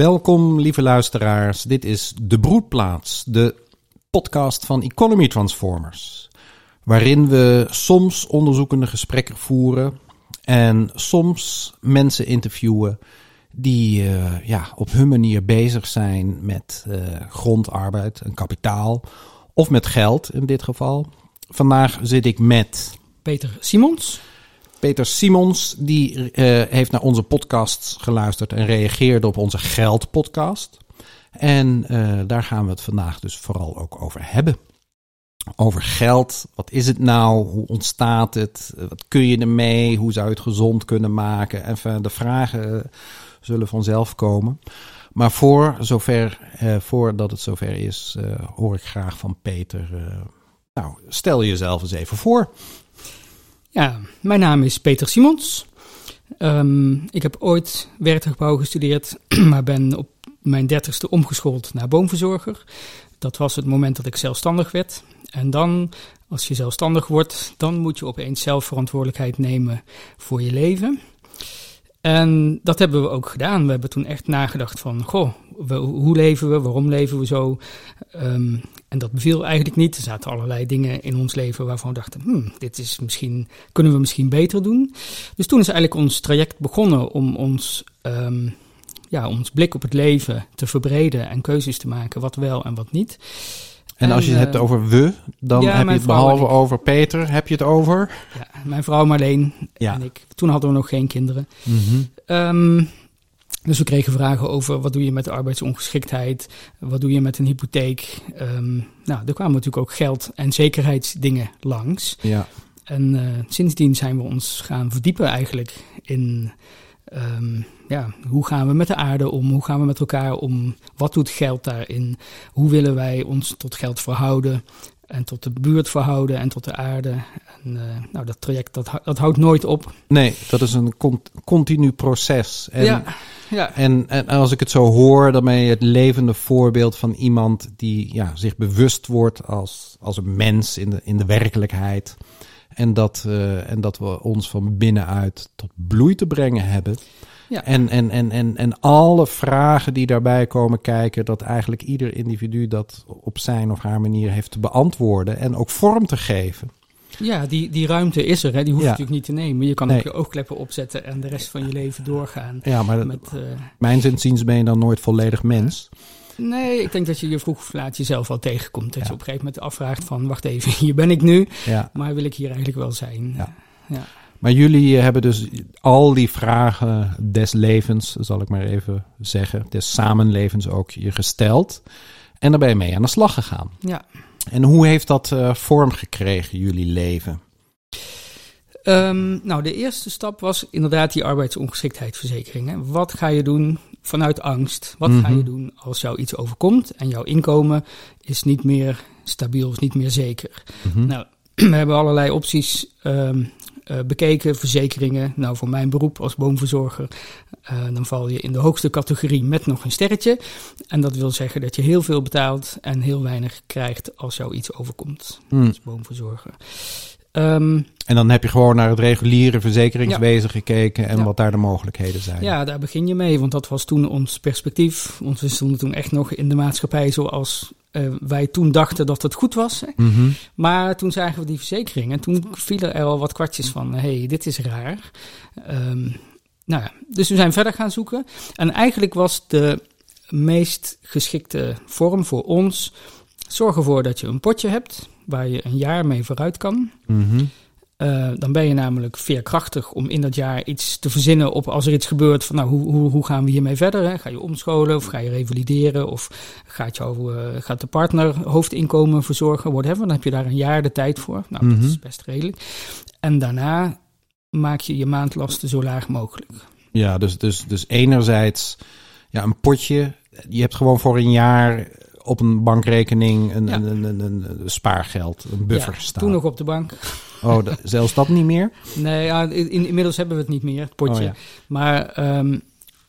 Welkom, lieve luisteraars. Dit is De Broedplaats, de podcast van Economy Transformers. Waarin we soms onderzoekende gesprekken voeren en soms mensen interviewen die uh, ja, op hun manier bezig zijn met uh, grondarbeid en kapitaal. Of met geld in dit geval. Vandaag zit ik met. Peter Simons. Peter Simons, die uh, heeft naar onze podcast geluisterd en reageerde op onze geldpodcast. En uh, daar gaan we het vandaag dus vooral ook over hebben. Over geld. Wat is het nou? Hoe ontstaat het? Wat kun je ermee? Hoe zou je het gezond kunnen maken? Even de vragen zullen vanzelf komen. Maar voor zover, uh, voordat het zover is, hoor ik graag van Peter. nou, stel jezelf eens even voor. Ja, mijn naam is Peter Simons. Um, ik heb ooit werktuigbouw gestudeerd, maar ben op mijn dertigste omgeschoold naar boomverzorger. Dat was het moment dat ik zelfstandig werd. En dan, als je zelfstandig wordt, dan moet je opeens zelf verantwoordelijkheid nemen voor je leven. En dat hebben we ook gedaan. We hebben toen echt nagedacht van, goh, hoe leven we, waarom leven we zo? Um, en dat beviel eigenlijk niet. Er zaten allerlei dingen in ons leven waarvan we dachten, hmm, dit is misschien, kunnen we misschien beter doen. Dus toen is eigenlijk ons traject begonnen om ons, um, ja, ons blik op het leven te verbreden en keuzes te maken, wat wel en wat niet. En, als je het hebt over we, dan ja, heb je het behalve over Peter, heb je het over? Ja, mijn vrouw Marleen ja. en ik. Toen hadden we nog geen kinderen. Mm -hmm. um, dus we kregen vragen over wat doe je met de arbeidsongeschiktheid, wat doe je met een hypotheek. Um, nou, er kwamen natuurlijk ook geld- en zekerheidsdingen langs. Ja. En uh, sindsdien zijn we ons gaan verdiepen eigenlijk in um, ja, hoe gaan we met de aarde om, hoe gaan we met elkaar om, wat doet geld daarin, hoe willen wij ons tot geld verhouden en tot de buurt verhouden en tot de aarde. En uh, nou, dat traject dat, dat houdt nooit op. Nee, dat is een continu proces. En, ja, ja. En, en als ik het zo hoor, dan ben je het levende voorbeeld van iemand die ja, zich bewust wordt als, als een mens in de, in de werkelijkheid. En dat, uh, en dat we ons van binnenuit tot bloei te brengen hebben. Ja. En, en, en, en, en alle vragen die daarbij komen kijken, dat eigenlijk ieder individu dat op zijn of haar manier heeft te beantwoorden en ook vorm te geven. Ja, die, die ruimte is er. Hè. Die hoef je natuurlijk niet te nemen. Je kan ook je oogkleppen opzetten en de rest van je leven doorgaan. Ja, maar met, uh, mijn zinziens ben je dan nooit volledig mens. Nee, ik denk dat je je vroeg of laat jezelf wel tegenkomt. Dat je op een gegeven moment afvraagt van... wacht even, hier ben ik nu, maar wil ik hier eigenlijk wel zijn? Ja. Maar jullie hebben dus al die vragen des levens, zal ik maar even zeggen... des samenlevens ook je gesteld. En daar ben je mee aan de slag gegaan. Ja. En hoe heeft dat uh, vorm gekregen, jullie leven? Um, nou, de eerste stap was inderdaad die arbeidsongeschiktheidsverzekering. Hè. Wat ga je doen vanuit angst? Wat mm -hmm. ga je mhm. doen als jou iets overkomt en jouw inkomen is niet meer stabiel, is niet meer zeker? Mm -hmm. Nou, we hebben allerlei opties um, uh, bekeken, verzekeringen. Nou, voor mijn beroep als boomverzorger, uh, dan val je in de hoogste categorie met nog een sterretje. En dat wil zeggen dat je heel veel betaalt en heel weinig krijgt als jou iets overkomt mm. als boomverzorger. Um, en dan heb je gewoon naar het reguliere verzekeringswezen ja. gekeken en ja. wat daar de mogelijkheden zijn. Ja, daar begin je mee, want dat was toen ons perspectief. Want we stonden toen echt nog in de maatschappij zoals uh, wij toen dachten dat het goed was. Mm -hmm. Maar toen zagen we die verzekering en toen vielen er al wat kwartjes van: hé, hey, dit is raar. Um, nou ja, dus we zijn verder gaan zoeken. En eigenlijk was de meest geschikte vorm voor ons: zorg ervoor dat je een potje hebt waar je een jaar mee vooruit kan. Mm -hmm. uh, dan ben je namelijk veerkrachtig om in dat jaar iets te verzinnen op als er iets gebeurt van nou, hoe, hoe, hoe gaan we hiermee verder? Hè? Ga je omscholen of ga je revalideren of gaat, jou, uh, gaat de partner hoofdinkomen verzorgen, whatever. Dan heb je daar een jaar de tijd voor. Nou, mm -hmm. dat is best redelijk. En daarna maak je je maandlasten zo laag mogelijk. Ja, dus, dus, dus enerzijds ja, een potje. Je hebt gewoon voor een jaar op een bankrekening een, ja. een, een, een, spaargeld, een buffer ja, staan. Toen nog op de bank. Oh, zelfs dat niet meer? Nee, ja, in, inmiddels hebben we het niet meer, het potje. Oh. Maar um,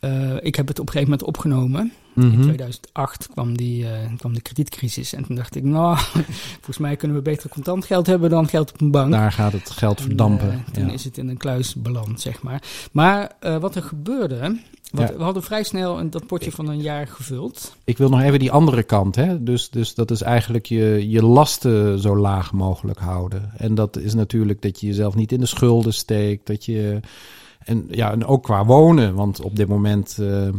eh, ik heb het op een gegeven moment opgenomen. Mhm. In 2008 kwam, die, eh, kwam de kredietcrisis. En toen dacht ik, nou, volgens mij kunnen we beter contant geld hebben dan geld op een bank. Daar gaat het geld En, verdampen. eh, toen ja. is het in een kluis beland, zeg maar. Maar wat er gebeurde... Want Ja. We hadden vrij snel een, dat potje van een jaar gevuld. Ik wil nog even die andere kant. Hè? Dus, dus dat is eigenlijk je, je lasten zo laag mogelijk houden. En dat is natuurlijk dat je jezelf niet in de schulden steekt. Dat je, en, ja, en ook qua wonen. Want op dit moment. eh,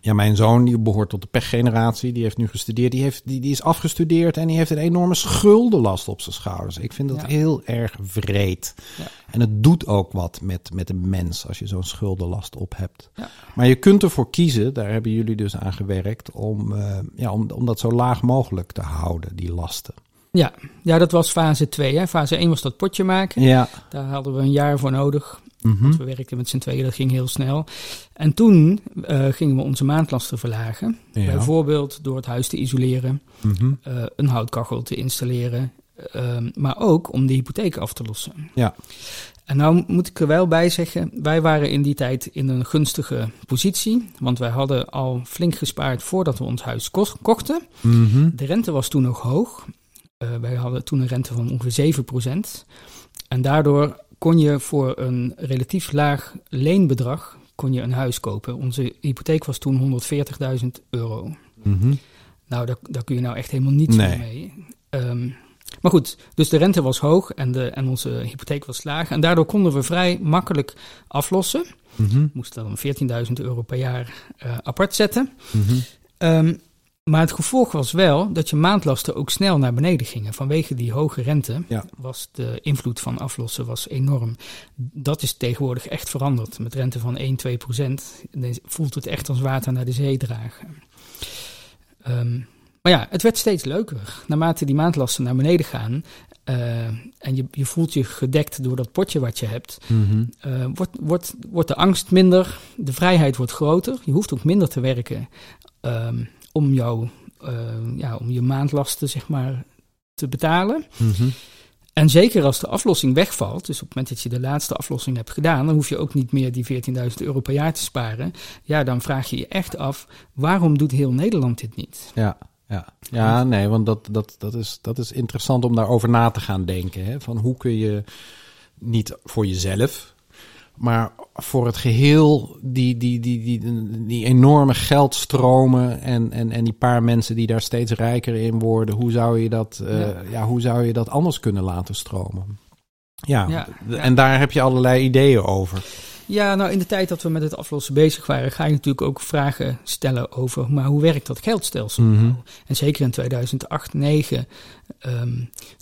ja, mijn zoon die behoort tot de pechgeneratie. Die heeft nu gestudeerd. Die, heeft, die, die is afgestudeerd en die heeft een enorme schuldenlast op zijn schouders. Ik vind dat Ja. heel erg vreed. Ja. En het doet ook wat met, met een mens als je zo'n schuldenlast op hebt. Ja. Maar je kunt ervoor kiezen, daar hebben jullie dus aan gewerkt, om, eh, ja, om, om dat zo laag mogelijk te houden, die lasten. Ja, ja dat was fase 2. Hè. Fase 1 was dat potje maken. Ja. Daar hadden we een jaar voor nodig. Mhm. We werkten met z'n tweeën, dat ging heel snel. En toen eh, gingen we onze maandlasten verlagen. Ja. Bijvoorbeeld door het huis te isoleren, Mhm. eh, een houtkachel te installeren. ehm, maar ook om de hypotheek af te lossen. Ja. En nou moet ik er wel bij zeggen, wij waren in die tijd in een gunstige positie. Want wij hadden al flink gespaard voordat we ons huis ko- kochten. Mhm. De rente was toen nog hoog. Eh, wij hadden toen een rente van ongeveer 7%. En daardoor kon je voor een relatief laag leenbedrag kon je een huis kopen. Onze hypotheek was toen 140.000 euro. Mhm. Nou, daar, daar kun je nou echt helemaal niets Nee. mee. Ehm, maar goed, dus de rente was hoog en, de, en onze hypotheek was laag. En daardoor konden we vrij makkelijk aflossen. We moesten dan 14.000 euro per jaar eh, apart zetten. Ehm, maar het gevolg was wel dat je maandlasten ook snel naar beneden gingen. Vanwege die hoge rente Ja. was de invloed van aflossen was enorm. Dat is tegenwoordig echt veranderd. Met rente van 1, 2 procent voelt het echt als water naar de zee dragen. Ehm, maar ja, het werd steeds leuker. Naarmate die maandlasten naar beneden gaan eh, en je, je voelt je gedekt door dat potje wat je hebt, Mhm. eh, wordt, wordt, wordt de angst minder, de vrijheid wordt groter. Je hoeft ook minder te werken ehm, om, jou, eh, ja, om je maandlasten zeg maar, te betalen. Mhm. En zeker als de aflossing wegvalt, dus op het moment dat je de laatste aflossing hebt gedaan, dan hoef je ook niet meer die 14.000 euro per jaar te sparen. Ja, dan vraag je je echt af, waarom doet heel Nederland dit niet? Ja, ja. ja, nee, want dat, dat, dat, is, dat is interessant om daarover na te gaan denken. Hè? Van hoe kun je niet voor jezelf, maar voor het geheel die, die, die, die, die enorme geldstromen en, en, en die paar mensen die daar steeds rijker in worden, hoe zou je dat, eh, Ja. ja. hoe zou je dat anders kunnen laten stromen? Ja, Ja, d- ja. en daar heb je allerlei ideeën over. Ja, nou in de tijd dat we met het aflossen bezig waren, ga je natuurlijk ook vragen stellen over, maar hoe werkt dat geldstelsel Mhm. nou? En zeker in 2008, 2009, ehm,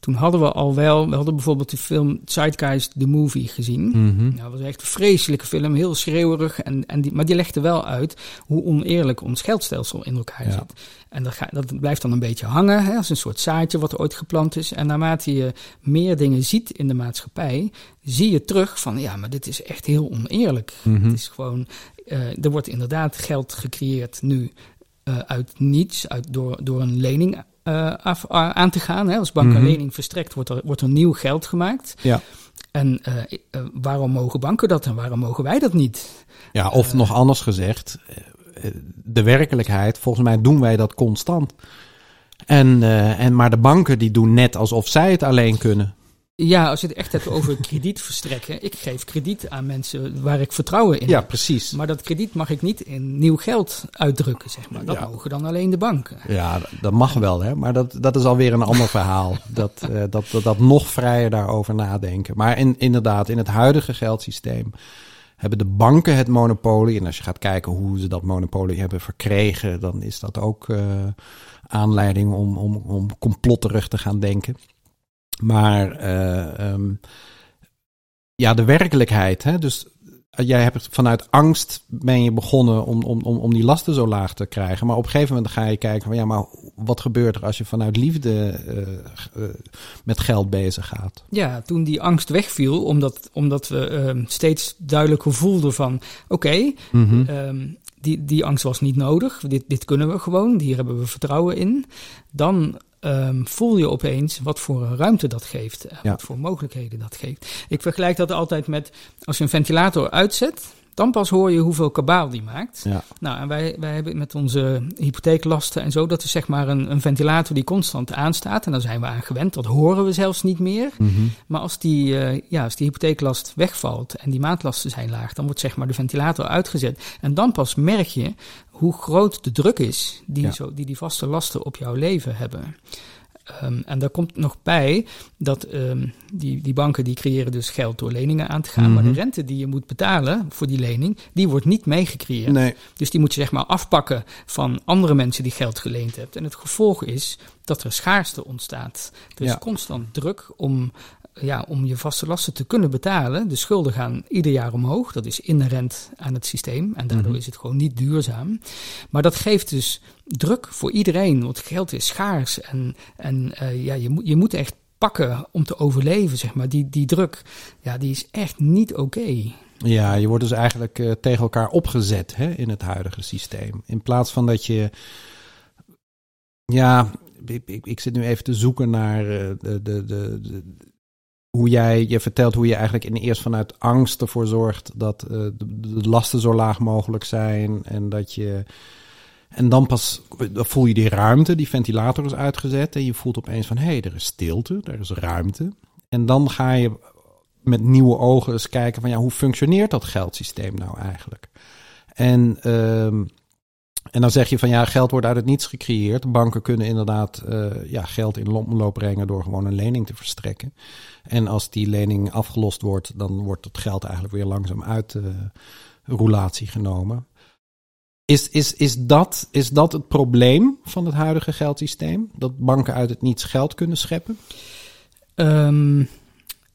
toen hadden we al wel, we hadden bijvoorbeeld de film Zeitgeist, the movie gezien. Mhm. Nou, dat was echt een vreselijke film, heel schreeuwerig. En, en die, maar die legde wel uit hoe oneerlijk ons geldstelsel in elkaar Ja. zit. En dat, ga, dat blijft dan een beetje hangen, hè, als een soort zaadje wat ooit geplant is. En naarmate je meer dingen ziet in de maatschappij, zie je terug van, ja, maar dit is echt heel oneerlijk. Mhm. Het is gewoon, eh, er wordt inderdaad geld gecreëerd nu eh, uit niets, uit, door, door een lening eh, af, aan te gaan. Hè. Als bank een Mhm. lening verstrekt, wordt er, wordt er nieuw geld gemaakt. Ja. En eh, eh, waarom mogen banken dat en waarom mogen wij dat niet? Ja, of nog anders gezegd, de werkelijkheid, volgens mij doen wij dat constant. En, en, maar de banken die doen net alsof zij het alleen kunnen. Ja, als je het echt hebt over krediet verstrekken. Ik geef krediet aan mensen waar ik vertrouwen in Ja, heb. precies. Maar dat krediet mag ik niet in nieuw geld uitdrukken, zeg maar. Dat Ja. mogen dan alleen de banken. Ja, dat- mag wel, hè? maar dat, dat is alweer een ander verhaal. Dat, eh, dat, dat, dat nog vrijer daarover nadenken. Maar in, inderdaad, in het huidige geldsysteem hebben de banken het monopolie. En als je gaat kijken hoe ze dat monopolie hebben verkregen, dan is dat ook eh, aanleiding om, om, om complotterig te gaan denken. Maar eh, ehm, ja, de werkelijkheid. Hè? Dus eh, jij hebt vanuit angst ben je begonnen om, om, om, om die lasten zo laag te krijgen. Maar op een gegeven moment ga je kijken van ja, maar wat gebeurt er als je vanuit liefde eh, met geld bezig gaat? Ja, toen die angst wegviel, omdat, omdat we ehm, steeds duidelijker voelden van... oké, Mhm. Ehm, die, die angst was niet nodig. Dit, dit kunnen we gewoon. Hier hebben we vertrouwen in. Dan ehm, voel je opeens wat voor ruimte dat geeft. Ja. Wat voor mogelijkheden dat geeft. Ik vergelijk dat altijd met als je een ventilator uitzet. Dan pas hoor je hoeveel kabaal die maakt. Ja. Nou, en wij, wij hebben met onze hypotheeklasten en zo, dat is zeg maar een, een ventilator die constant aanstaat. En daar zijn we aan gewend, dat horen we zelfs niet meer. Mhm. Maar als die, eh, ja, als die hypotheeklast wegvalt en die maandlasten zijn laag, dan wordt zeg maar de ventilator uitgezet. En dan pas merk je hoe groot de druk is die, Ja. zo, die die vaste lasten op jouw leven hebben. Ehm, en daar komt nog bij dat ehm, die, die banken die creëren dus geld door leningen aan te gaan. Maar de Mhm. rente die je moet betalen voor die lening, die wordt niet meegecreëerd. Nee. Dus die moet je zeg maar afpakken van andere mensen die geld geleend hebt. En het gevolg is dat er schaarste ontstaat. Er is Ja. constant druk om, ja, om je vaste lasten te kunnen betalen. De schulden gaan ieder jaar omhoog. Dat is inherent aan het systeem. En daardoor Mhm. is het gewoon niet duurzaam. Maar dat geeft dus druk voor iedereen. Want geld is schaars. En, en eh, ja, je, moet, je moet echt pakken om te overleven, zeg maar. Die, die druk, ja, die is echt niet oké. Ja, je wordt dus eigenlijk eh, tegen elkaar opgezet hè, in het huidige systeem. In plaats van dat je. Ja, ik, ik, ik zit nu even te zoeken naar eh, de, de, de, de- hoe jij. Je vertelt hoe je eigenlijk in eerst vanuit angst ervoor zorgt dat eh, de, lasten zo laag mogelijk zijn. En dat je. En dan pas voel je die ruimte, die ventilator is uitgezet. En je voelt opeens van hé, hey, er is stilte, er is ruimte. En dan ga je met nieuwe ogen eens kijken van ja, hoe functioneert dat geldsysteem nou eigenlijk? En, ehm, en dan zeg je van ja, geld wordt uit het niets gecreëerd. Banken kunnen inderdaad eh, ja, geld in omloop brengen door gewoon een lening te verstrekken. En als die lening afgelost wordt, dan wordt het geld eigenlijk weer langzaam uit de roulatie genomen. Is, is, is, dat, is dat het probleem van het huidige geldsysteem? Dat banken uit het niets geld kunnen scheppen? Ehm,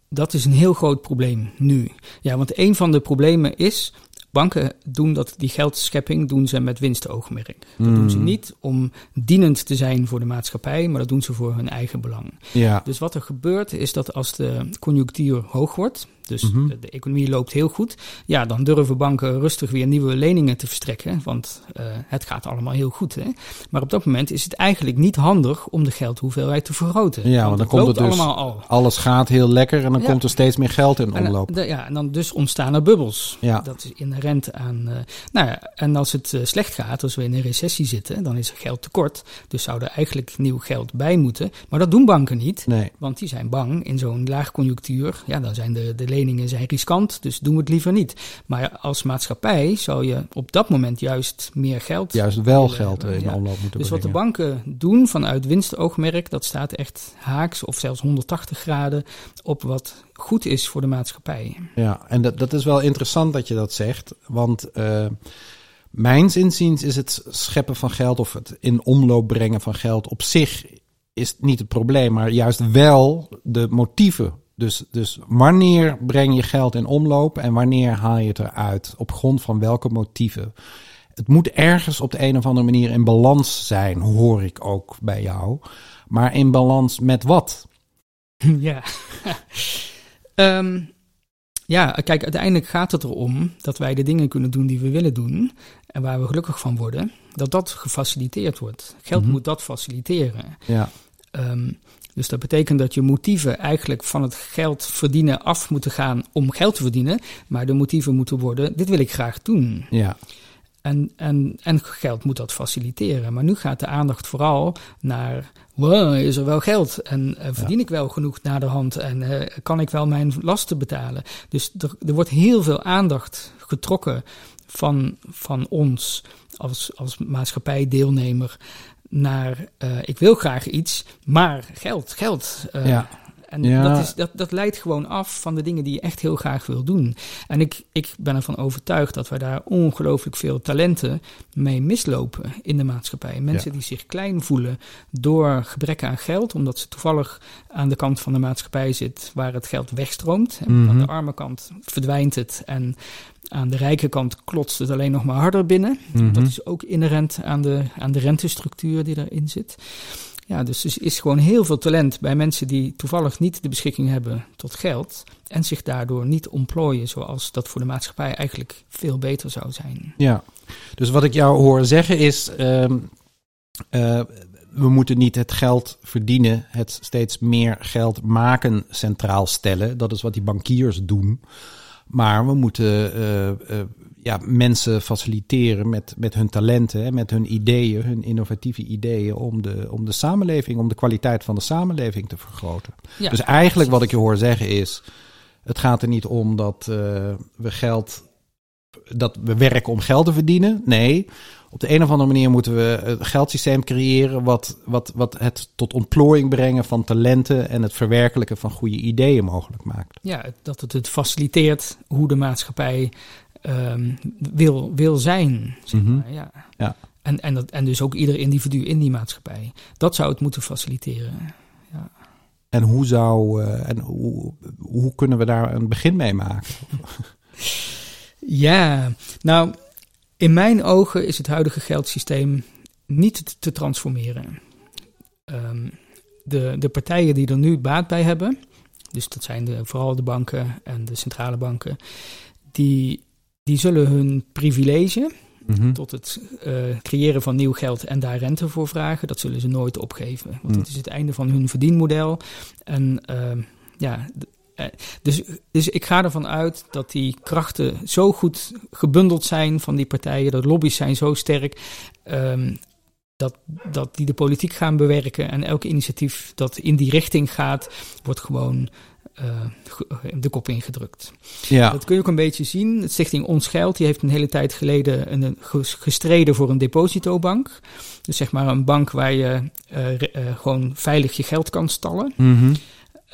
dat is een heel groot probleem nu. Ja, want een van de problemen is. Banken doen dat, die geldschepping doen ze met winstoogmerk. Dat doen ze Mm. niet om dienend te zijn voor de maatschappij, maar dat doen ze voor hun eigen belang. Ja. Dus wat er gebeurt is dat als de conjunctuur hoog wordt, dus Mhm. de, de economie loopt heel goed, ja, dan durven banken rustig weer nieuwe leningen te verstrekken, want eh, het gaat allemaal heel goed. Hè? Maar op dat moment is het eigenlijk niet handig om de geldhoeveelheid te vergroten. Ja, want dan komt het dus- allemaal al. Alles gaat heel lekker en dan Ja. komt er steeds meer geld in En, eh, omloop. de- ja, en dan dus ontstaan er bubbels. Ja. Dat is inherent aan. eh, nou ja, en als het slecht gaat, als we in een recessie zitten, dan is er geld tekort. Dus zou er eigenlijk nieuw geld bij moeten. Maar dat doen banken niet. Nee. Want die zijn bang in zo'n laagconjunctuur. Ja, dan zijn de, de leningen zijn riskant, dus doen we het liever niet. Maar als maatschappij zou je op dat moment juist meer geld. Juist wel geld hebben, in ja. omloop moeten Dus wat de banken doen vanuit winstoogmerk, dat staat echt haaks of zelfs 180 graden op wat goed is voor de maatschappij. Ja, en dat, dat is wel interessant dat je dat zegt. Want eh mijns inziens is het scheppen van geld of het in omloop brengen van geld op zich is niet het probleem, maar juist wel de motieven. Dus, dus wanneer breng je geld in omloop en wanneer haal je het eruit? Op grond van welke motieven? Het moet ergens op de een of andere manier in balans zijn, hoor ik ook bij jou. Maar in balans met wat? Ja. Ehm, ja, kijk, uiteindelijk gaat het erom dat wij de dingen kunnen doen die we willen doen en waar we gelukkig van worden, dat dat gefaciliteerd wordt. Geld Mhm. moet dat faciliteren. Ja, Ehm, dus dat betekent dat je motieven eigenlijk van het geld verdienen af moeten gaan om geld te verdienen, maar de motieven moeten worden, dit wil ik graag doen. ja, En, en, en geld moet dat faciliteren. Maar nu gaat de aandacht vooral naar. Wow, is er wel geld? En eh, verdien ik wel genoeg naar de hand? En eh, kan ik wel mijn lasten betalen? Dus er, er wordt heel veel aandacht getrokken van, van ons als, als maatschappijdeelnemer naar. eh, ik wil graag iets, maar geld, geld. eh, ja. En Ja. dat, is, dat, dat leidt gewoon af van de dingen die je echt heel graag wil doen. En ik, ik ben ervan overtuigd dat wij daar ongelooflijk veel talenten mee mislopen in de maatschappij. Mensen Ja. die zich klein voelen door gebrek aan geld, omdat ze toevallig aan de kant van de maatschappij zit waar het geld wegstroomt. En Mhm. Aan de arme kant verdwijnt het en aan de rijke kant klotst het alleen nog maar harder binnen. Mhm. Dat is ook inherent aan de, aan de rentestructuur die erin zit. Ja, dus er is gewoon heel veel talent bij mensen die toevallig niet de beschikking hebben tot geld. En zich daardoor niet ontplooien zoals dat voor de maatschappij eigenlijk veel beter zou zijn. Ja, dus wat ik jou hoor zeggen is, ehm, eh, we moeten niet het geld verdienen, het steeds meer geld maken centraal stellen. Dat is wat die bankiers doen. Maar we moeten, eh, eh, ja, mensen faciliteren met, met hun talenten, hè, met hun ideeën, hun innovatieve ideeën om de, om de samenleving, om de kwaliteit van de samenleving te vergroten. Ja, dus eigenlijk wat ik je hoor zeggen is, het gaat er niet om dat uh, we geld, dat we werken om geld te verdienen. Nee, op de een of andere manier moeten we een geldsysteem creëren wat, wat, wat het tot ontplooiing brengen van talenten en het verwerkelijken van goede ideeën mogelijk maakt. Ja, dat het het faciliteert hoe de maatschappij um, wil, wil zijn. Zeg Mhm. maar. ja. Ja. En, en, dat, en dus ook ieder individu in die maatschappij. Dat zou het moeten faciliteren. En hoe zou uh, en hoe, hoe kunnen we daar een begin mee maken? Ja, nou, in mijn ogen is het huidige geldsysteem niet te transformeren. Um, de, de partijen die er nu baat bij hebben, dus dat zijn de, vooral de banken en de centrale banken, die, die zullen hun privilege mm-hmm. tot het uh, creëren van nieuw geld en daar rente voor vragen, dat zullen ze nooit opgeven. Want mm. dat is het einde van hun verdienmodel. En uh, ja, dus, dus ik ga ervan uit dat die krachten zo goed gebundeld zijn van die partijen, dat lobby's zijn zo sterk, um, dat, dat die de politiek gaan bewerken. En elk initiatief dat in die richting gaat, wordt gewoon de kop ingedrukt. Ja. Dat kun je ook een beetje zien. Het Stichting Ons Geld die heeft een hele tijd geleden een, gestreden voor een depositobank. Dus zeg maar een bank waar je uh, gewoon veilig je geld kan stallen. Mm-hmm.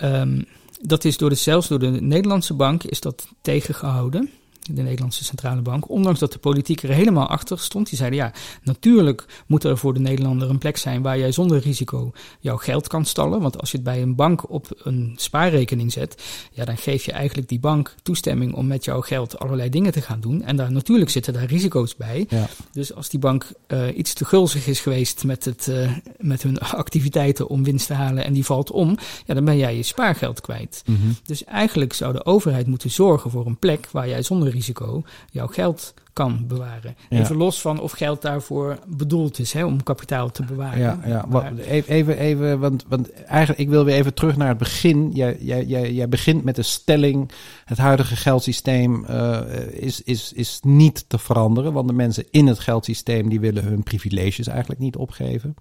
Um, dat is door de, zelfs door de Nederlandse bank is dat tegengehouden. De Nederlandse Centrale Bank. Ondanks dat de politiek er helemaal achter stond. Die zeiden ja, natuurlijk moet er voor de Nederlander een plek zijn waar jij zonder risico jouw geld kan stallen. Want als je het bij een bank op een spaarrekening zet, ja, dan geef je eigenlijk die bank toestemming om met jouw geld allerlei dingen te gaan doen. En daar natuurlijk zitten daar risico's bij. Ja. Dus als die bank uh, iets te gulzig is geweest met, het, uh, met hun activiteiten om winst te halen en die valt om, ja, dan ben jij je spaargeld kwijt. Mm-hmm. Dus eigenlijk zou de overheid moeten zorgen voor een plek waar jij zonder risico jouw geld kan bewaren. Ja. Even los van of geld daarvoor bedoeld is, hè, om kapitaal te bewaren. Ja, ja. Maar- even, even want, want eigenlijk, ik wil weer even terug naar het begin. Jij, jij, jij, jij begint met de stelling: het huidige geldsysteem uh, is, is, is niet te veranderen. Want de mensen in het geldsysteem die willen hun privileges eigenlijk niet opgeven.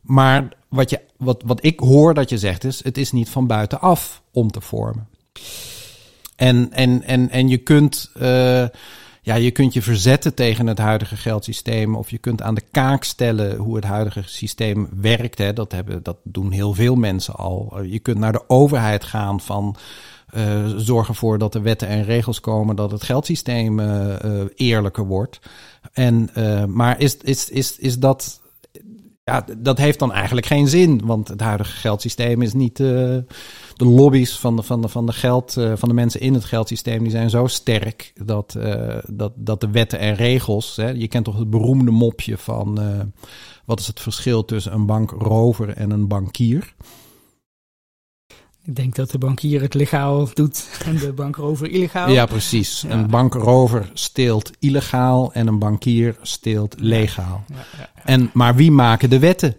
Maar wat, je, wat, wat ik hoor dat je zegt is: het is niet van buitenaf om te vormen. En, en, en, en je kunt. Uh, ja, je kunt je verzetten tegen het huidige geldsysteem. Of je kunt aan de kaak stellen hoe het huidige systeem werkt. Hè. Dat, hebben, dat doen heel veel mensen al. Je kunt naar de overheid gaan van. Uh, zorg ervoor dat er wetten en regels komen dat het geldsysteem eerlijker wordt. En, maar is, is, is, is dat. Ja, dat heeft dan eigenlijk geen zin. Want het huidige geldsysteem is niet de lobby's van de, van de, van de, geld, uh, van de mensen in het geldsysteem, die zijn zo sterk dat, uh, dat, dat de wetten en regels. Hè, je kent toch het beroemde mopje van wat is het verschil tussen een bankrover en een bankier? Ik denk dat de bankier het legaal doet en de bankrover illegaal. Ja, precies. Ja. Een bankrover steelt illegaal en een bankier steelt legaal. Ja, ja, en, maar wie maken de wetten?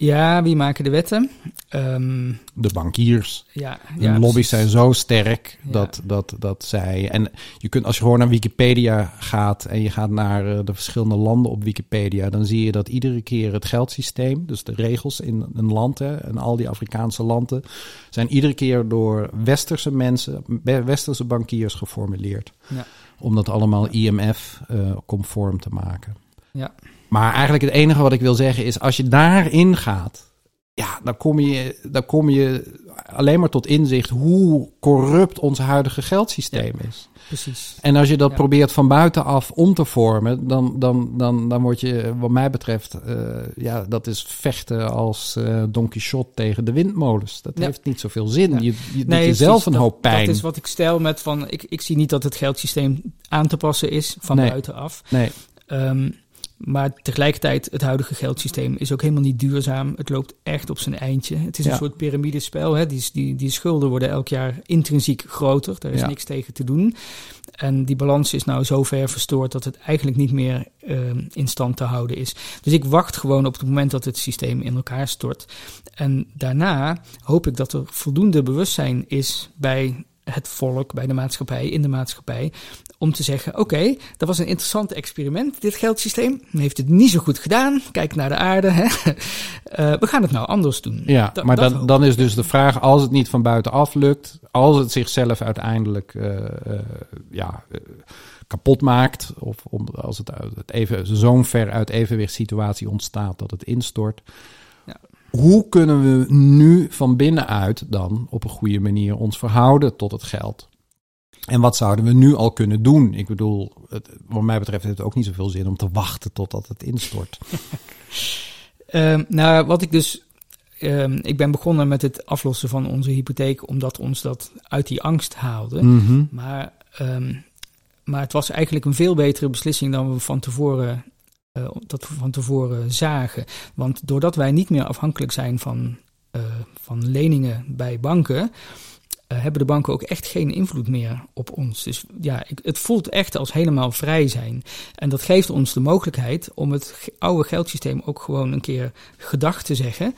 Ja, wie maken de wetten? Um, de bankiers. Ja, de lobby's zijn zo sterk Ja. dat, dat, dat zij. En je kunt, als je gewoon naar Wikipedia gaat en je gaat naar uh, de verschillende landen op Wikipedia, dan zie je dat iedere keer het geldsysteem, dus de regels in een land hè, en al die Afrikaanse landen, zijn iedere keer door westerse mensen, westerse bankiers geformuleerd. Ja. Om dat allemaal IMF uh, conform te maken. Ja. Maar eigenlijk het enige wat ik wil zeggen is, als je daarin gaat, ja, dan kom je, dan kom je alleen maar tot inzicht hoe corrupt ons huidige geldsysteem Ja. is. Precies. En als je dat Ja. probeert van buitenaf om te vormen, dan, dan, dan, dan word je, wat mij betreft, uh, ja, dat is vechten als uh, Don Quixote tegen de windmolens. Dat Ja. heeft niet zoveel zin. Je, je doet jezelf een hoop pijn. Dat is wat ik stel met van, ik, ik zie niet dat het geldsysteem aan te passen is van Nee. buitenaf. Nee, maar tegelijkertijd, het huidige geldsysteem is ook helemaal niet duurzaam. Het loopt echt op zijn eindje. Het is een Ja. soort piramidespel. Hè? Die, die, die schulden worden elk jaar intrinsiek groter. Daar is Ja. niks tegen te doen. En die balans is nou zo ver verstoord dat het eigenlijk niet meer ehm, in stand te houden is. Dus ik wacht gewoon op het moment dat het systeem in elkaar stort. En daarna hoop ik dat er voldoende bewustzijn is bij het volk, bij de maatschappij, in de maatschappij. Om te zeggen: oké, dat was een interessant experiment, dit geldsysteem. Heeft het niet zo goed gedaan. Kijk naar de aarde. Hè. Uh, we gaan het nou anders doen. Ja, maar dan, dan is dus de vraag: als het niet van buitenaf lukt, als het zichzelf uiteindelijk uh, uh, ja, kapot maakt, of om, als het, het even zo'n ver uit evenwichtssituatie ontstaat dat het instort. Hoe kunnen we nu van binnenuit dan op een goede manier ons verhouden tot het geld? En wat zouden we nu al kunnen doen? Ik bedoel, het, wat mij betreft heeft het ook niet zoveel zin om te wachten totdat het instort. um, nou, wat ik dus. Um, ik ben begonnen met het aflossen van onze hypotheek, omdat ons dat uit die angst haalde. Mm -hmm. Maar um, maar het was eigenlijk een veel betere beslissing dan we van tevoren, uh, dat we van tevoren zagen. Want doordat wij niet meer afhankelijk zijn van, uh, van leningen bij banken, uh, hebben de banken ook echt geen invloed meer op ons. Dus ja, ik, het voelt echt als helemaal vrij zijn. En dat geeft ons de mogelijkheid om het oude geldsysteem ook gewoon een keer gedacht te zeggen.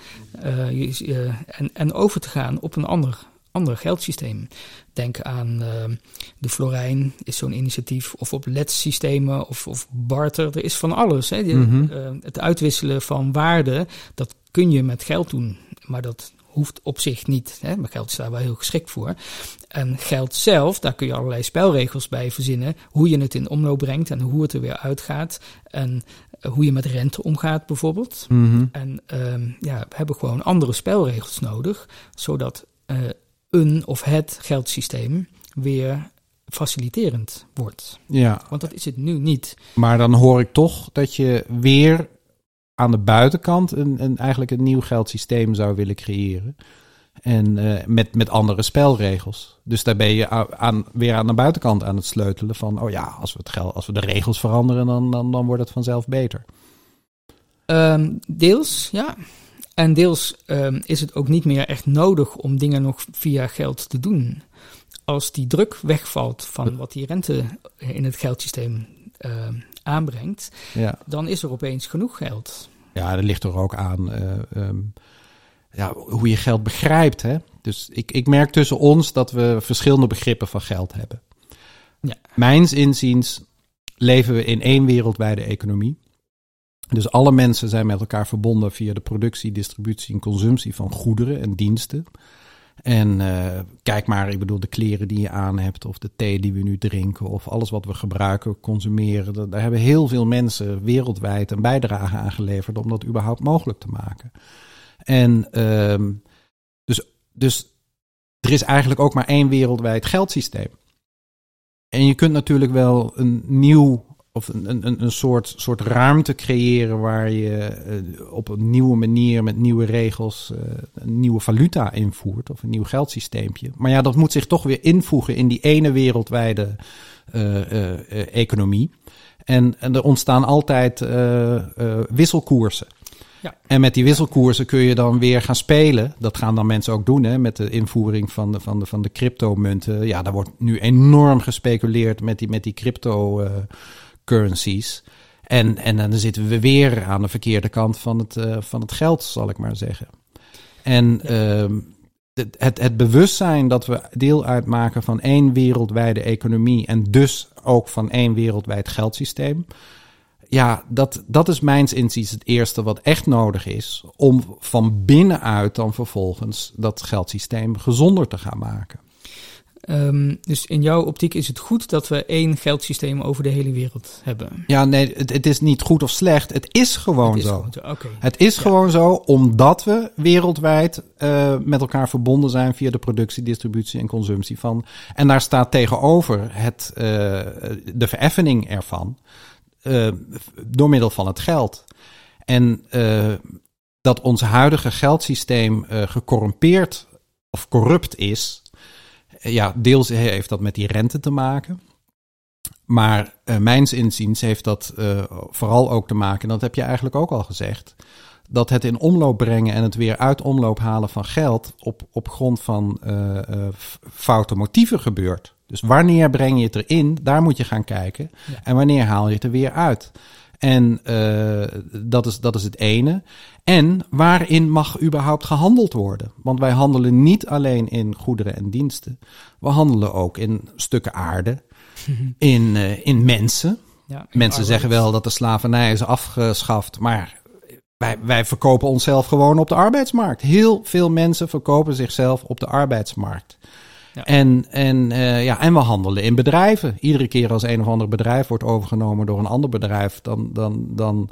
en, en over te gaan op een ander ander geldsysteem. Denk aan uh, de Florijn, is zo'n initiatief, of op LED-systemen of, of barter. Er is van alles. Hè. Mm -hmm. uh, het uitwisselen van waarde, dat kun je met geld doen, maar dat hoeft op zich niet. Hè. Maar geld is daar wel heel geschikt voor. En geld zelf, daar kun je allerlei spelregels bij verzinnen. Hoe je het in omloop brengt en hoe het er weer uitgaat. En uh, hoe je met rente omgaat bijvoorbeeld. Mm -hmm. En ja, we hebben gewoon andere spelregels nodig, zodat een of het geldsysteem weer faciliterend wordt. Ja. Want dat is het nu niet. Maar dan hoor ik toch dat je weer aan de buitenkant een, een eigenlijk een nieuw geldsysteem zou willen creëren. En uh, met, met andere spelregels. Dus daar ben je aan, weer aan de buitenkant aan het sleutelen van, oh ja, als we, het geld, als we de regels veranderen, dan, dan, dan wordt het vanzelf beter. Um, deels, ja. En deels um, is het ook niet meer echt nodig om dingen nog via geld te doen. Als die druk wegvalt van wat die rente in het geldsysteem uh, aanbrengt, ja. dan is er opeens genoeg geld. Ja, dat ligt er ook aan uh, um, ja, hoe je geld begrijpt. Hè? Dus ik, ik merk tussen ons dat we verschillende begrippen van geld hebben. Ja. Mijns inziens leven we in één wereldwijde economie. Dus alle mensen zijn met elkaar verbonden via de productie, distributie en consumptie van goederen en diensten. En uh, kijk maar, ik bedoel, de kleren die je aan hebt, of de thee die we nu drinken, of alles wat we gebruiken, consumeren. Daar hebben heel veel mensen wereldwijd een bijdrage aan geleverd om dat überhaupt mogelijk te maken. En uh, dus, dus er is eigenlijk ook maar één wereldwijd geldsysteem. En je kunt natuurlijk wel een nieuw of een, een, een soort, soort ruimte creëren waar je uh, op een nieuwe manier met nieuwe regels uh, een nieuwe valuta invoert of een nieuw geldsysteempje. Maar ja, dat moet zich toch weer invoegen in die ene wereldwijde uh, economie. En, en er ontstaan altijd wisselkoersen. Ja. En met die wisselkoersen kun je dan weer gaan spelen. Dat gaan dan mensen ook doen hè, met de invoering van de, van de, van de cryptomunten. Ja, daar wordt nu enorm gespeculeerd met die, met die crypto currencies. En, en dan zitten we weer aan de verkeerde kant van het, uh, van het geld, zal ik maar zeggen. En ja. uh, het, het bewustzijn dat we deel uitmaken van één wereldwijde economie en dus ook van één wereldwijd geldsysteem. Ja, dat, dat is mijns inziens het eerste wat echt nodig is om van binnenuit dan vervolgens dat geldsysteem gezonder te gaan maken. Um, dus in jouw optiek is het goed dat we één geldsysteem over de hele wereld hebben? Ja, nee, het, het is niet goed of slecht. Het is gewoon het is zo. zo. Okay. Het is ja. gewoon zo omdat we wereldwijd uh, met elkaar verbonden zijn via de productie, distributie en consumptie van. En daar staat tegenover het, uh, de vereffening ervan uh, door middel van het geld. En dat ons huidige geldsysteem gecorrumpeerd of corrupt is ja, deels heeft dat met die rente te maken. Maar uh, mijns inziens heeft dat uh, vooral ook te maken, en dat heb je eigenlijk ook al gezegd, dat het in omloop brengen en het weer uit omloop halen van geld op, op grond van uh, foute motieven gebeurt. Dus wanneer breng je het erin, daar moet je gaan kijken. Ja. En wanneer haal je het er weer uit. En dat, is, dat is het ene. En waarin mag überhaupt gehandeld worden? Want wij handelen niet alleen in goederen en diensten. We handelen ook in stukken aarde, in, uh, in mensen. Ja, mensen zeggen wel dat de slavernij is afgeschaft, maar wij, wij verkopen onszelf gewoon op de arbeidsmarkt. Heel veel mensen verkopen zichzelf op de arbeidsmarkt. Ja. En, en, uh, ja, en we handelen in bedrijven. Iedere keer als een of ander bedrijf wordt overgenomen door een ander bedrijf, dan, dan, dan,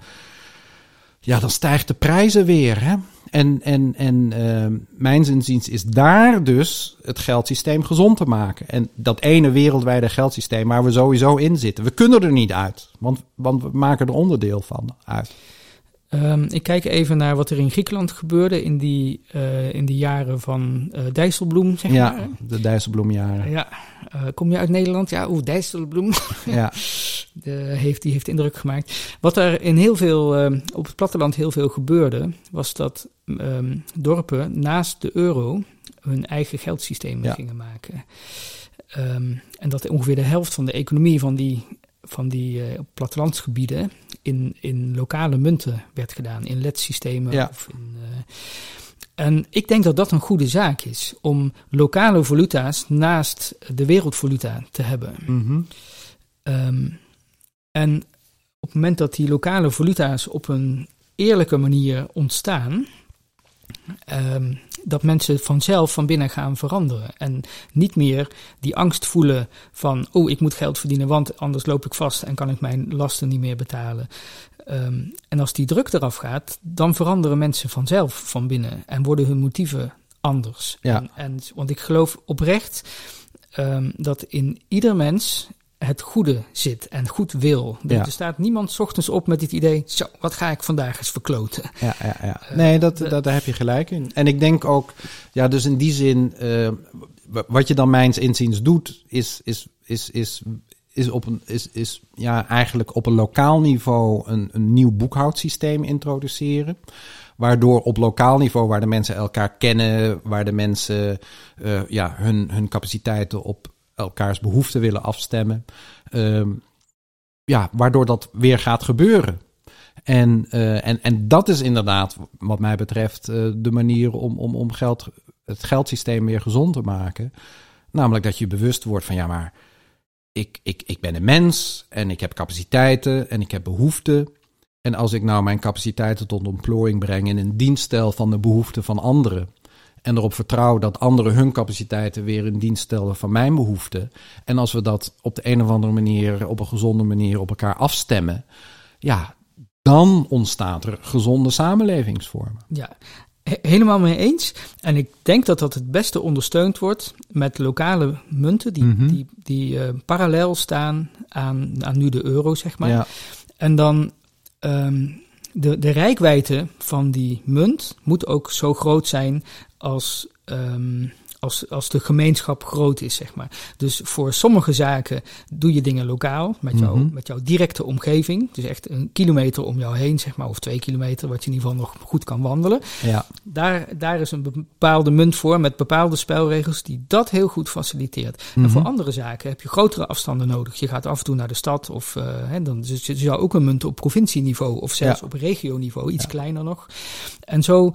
ja, dan stijgt de prijzen weer. Hè? En, en, en uh, mijn inziens is daar dus het geldsysteem gezond te maken. En dat ene wereldwijde geldsysteem waar we sowieso in zitten. We kunnen er niet uit, want, want we maken er onderdeel van uit. Um, ik kijk even naar wat er in Griekenland gebeurde in die, uh, in die jaren van uh, Dijsselbloem, zeg ja, maar. de Dijsselbloemjaren. Ja, uh, kom je uit Nederland? Ja, oeh, Dijsselbloem. Ja. de, heeft, die heeft indruk gemaakt. Wat er in heel veel, op het platteland heel veel gebeurde, was dat um, dorpen naast de euro hun eigen geldsysteem ja. gingen maken. Um, en dat ongeveer de helft van de economie van die, van die plattelandsgebieden in, in lokale munten werd gedaan, in LED-systemen. Ja. Of in, uh, en ik denk dat dat een goede zaak is om lokale valuta's naast de wereldvaluta te hebben. Mm um, en op het moment dat die lokale valuta's op een eerlijke manier ontstaan, um, dat mensen vanzelf van binnen gaan veranderen. En niet meer die angst voelen van, oh, ik moet geld verdienen, want anders loop ik vast en kan ik mijn lasten niet meer betalen. Um, en als die druk eraf gaat, dan veranderen mensen vanzelf van binnen en worden hun motieven anders. Ja. En, en want ik geloof oprecht um, dat in ieder mens het goede zit en goed wil. Dus Er staat niemand s ochtends op met het idee, zo, wat ga ik vandaag eens verkloten. Ja, ja, ja. Eh, nee, dat, dat, daar heb je gelijk in. En ik denk ook, ja, dus in die zin, uh, wat je dan mijns inziens doet, is, is, is, is, is, op een, is, is ja, eigenlijk op een lokaal niveau een, een nieuw boekhoudsysteem introduceren. Waardoor op lokaal niveau, waar de mensen elkaar kennen, waar de mensen uh, ja, hun, hun capaciteiten op elkaars behoeften willen afstemmen. Ehm, ja, waardoor dat weer gaat gebeuren. En, uh, en, en dat is inderdaad, wat mij betreft, uh, de manier om, om, om geld, het geldsysteem weer gezond te maken. Namelijk dat je bewust wordt van ja, maar ik, ik, ik ben een mens en ik heb capaciteiten en ik heb behoeften. En als ik nou mijn capaciteiten tot ontplooiing breng in een dienststel van de behoeften van anderen, en erop vertrouw dat anderen hun capaciteiten weer in dienst stellen van mijn behoeften. En als we dat op de een of andere manier, op een gezonde manier op elkaar afstemmen, ja, dan ontstaat er gezonde samenlevingsvormen. Ja, helemaal mee eens. En ik denk dat dat het beste ondersteund wordt met lokale munten die, mhm. die, die uh, parallel staan aan, aan nu de euro, zeg maar. Ja. En dan um, de, de rijkwijde van die munt moet ook zo groot zijn als um, als, als de gemeenschap groot is, zeg maar. Dus voor sommige zaken doe je dingen lokaal, met, jou, mhm. met jouw directe omgeving. Dus echt een kilometer om jou heen, zeg maar, of twee kilometer, wat je in ieder geval nog goed kan wandelen. Ja. Daar, daar is een bepaalde munt voor met bepaalde spelregels die dat heel goed faciliteert. En mhm. voor andere zaken heb je grotere afstanden nodig. Je gaat af en toe naar de stad, of uh, hè, dan dus je zou ook een munt op provincieniveau, of zelfs op regioniveau, iets kleiner nog. En zo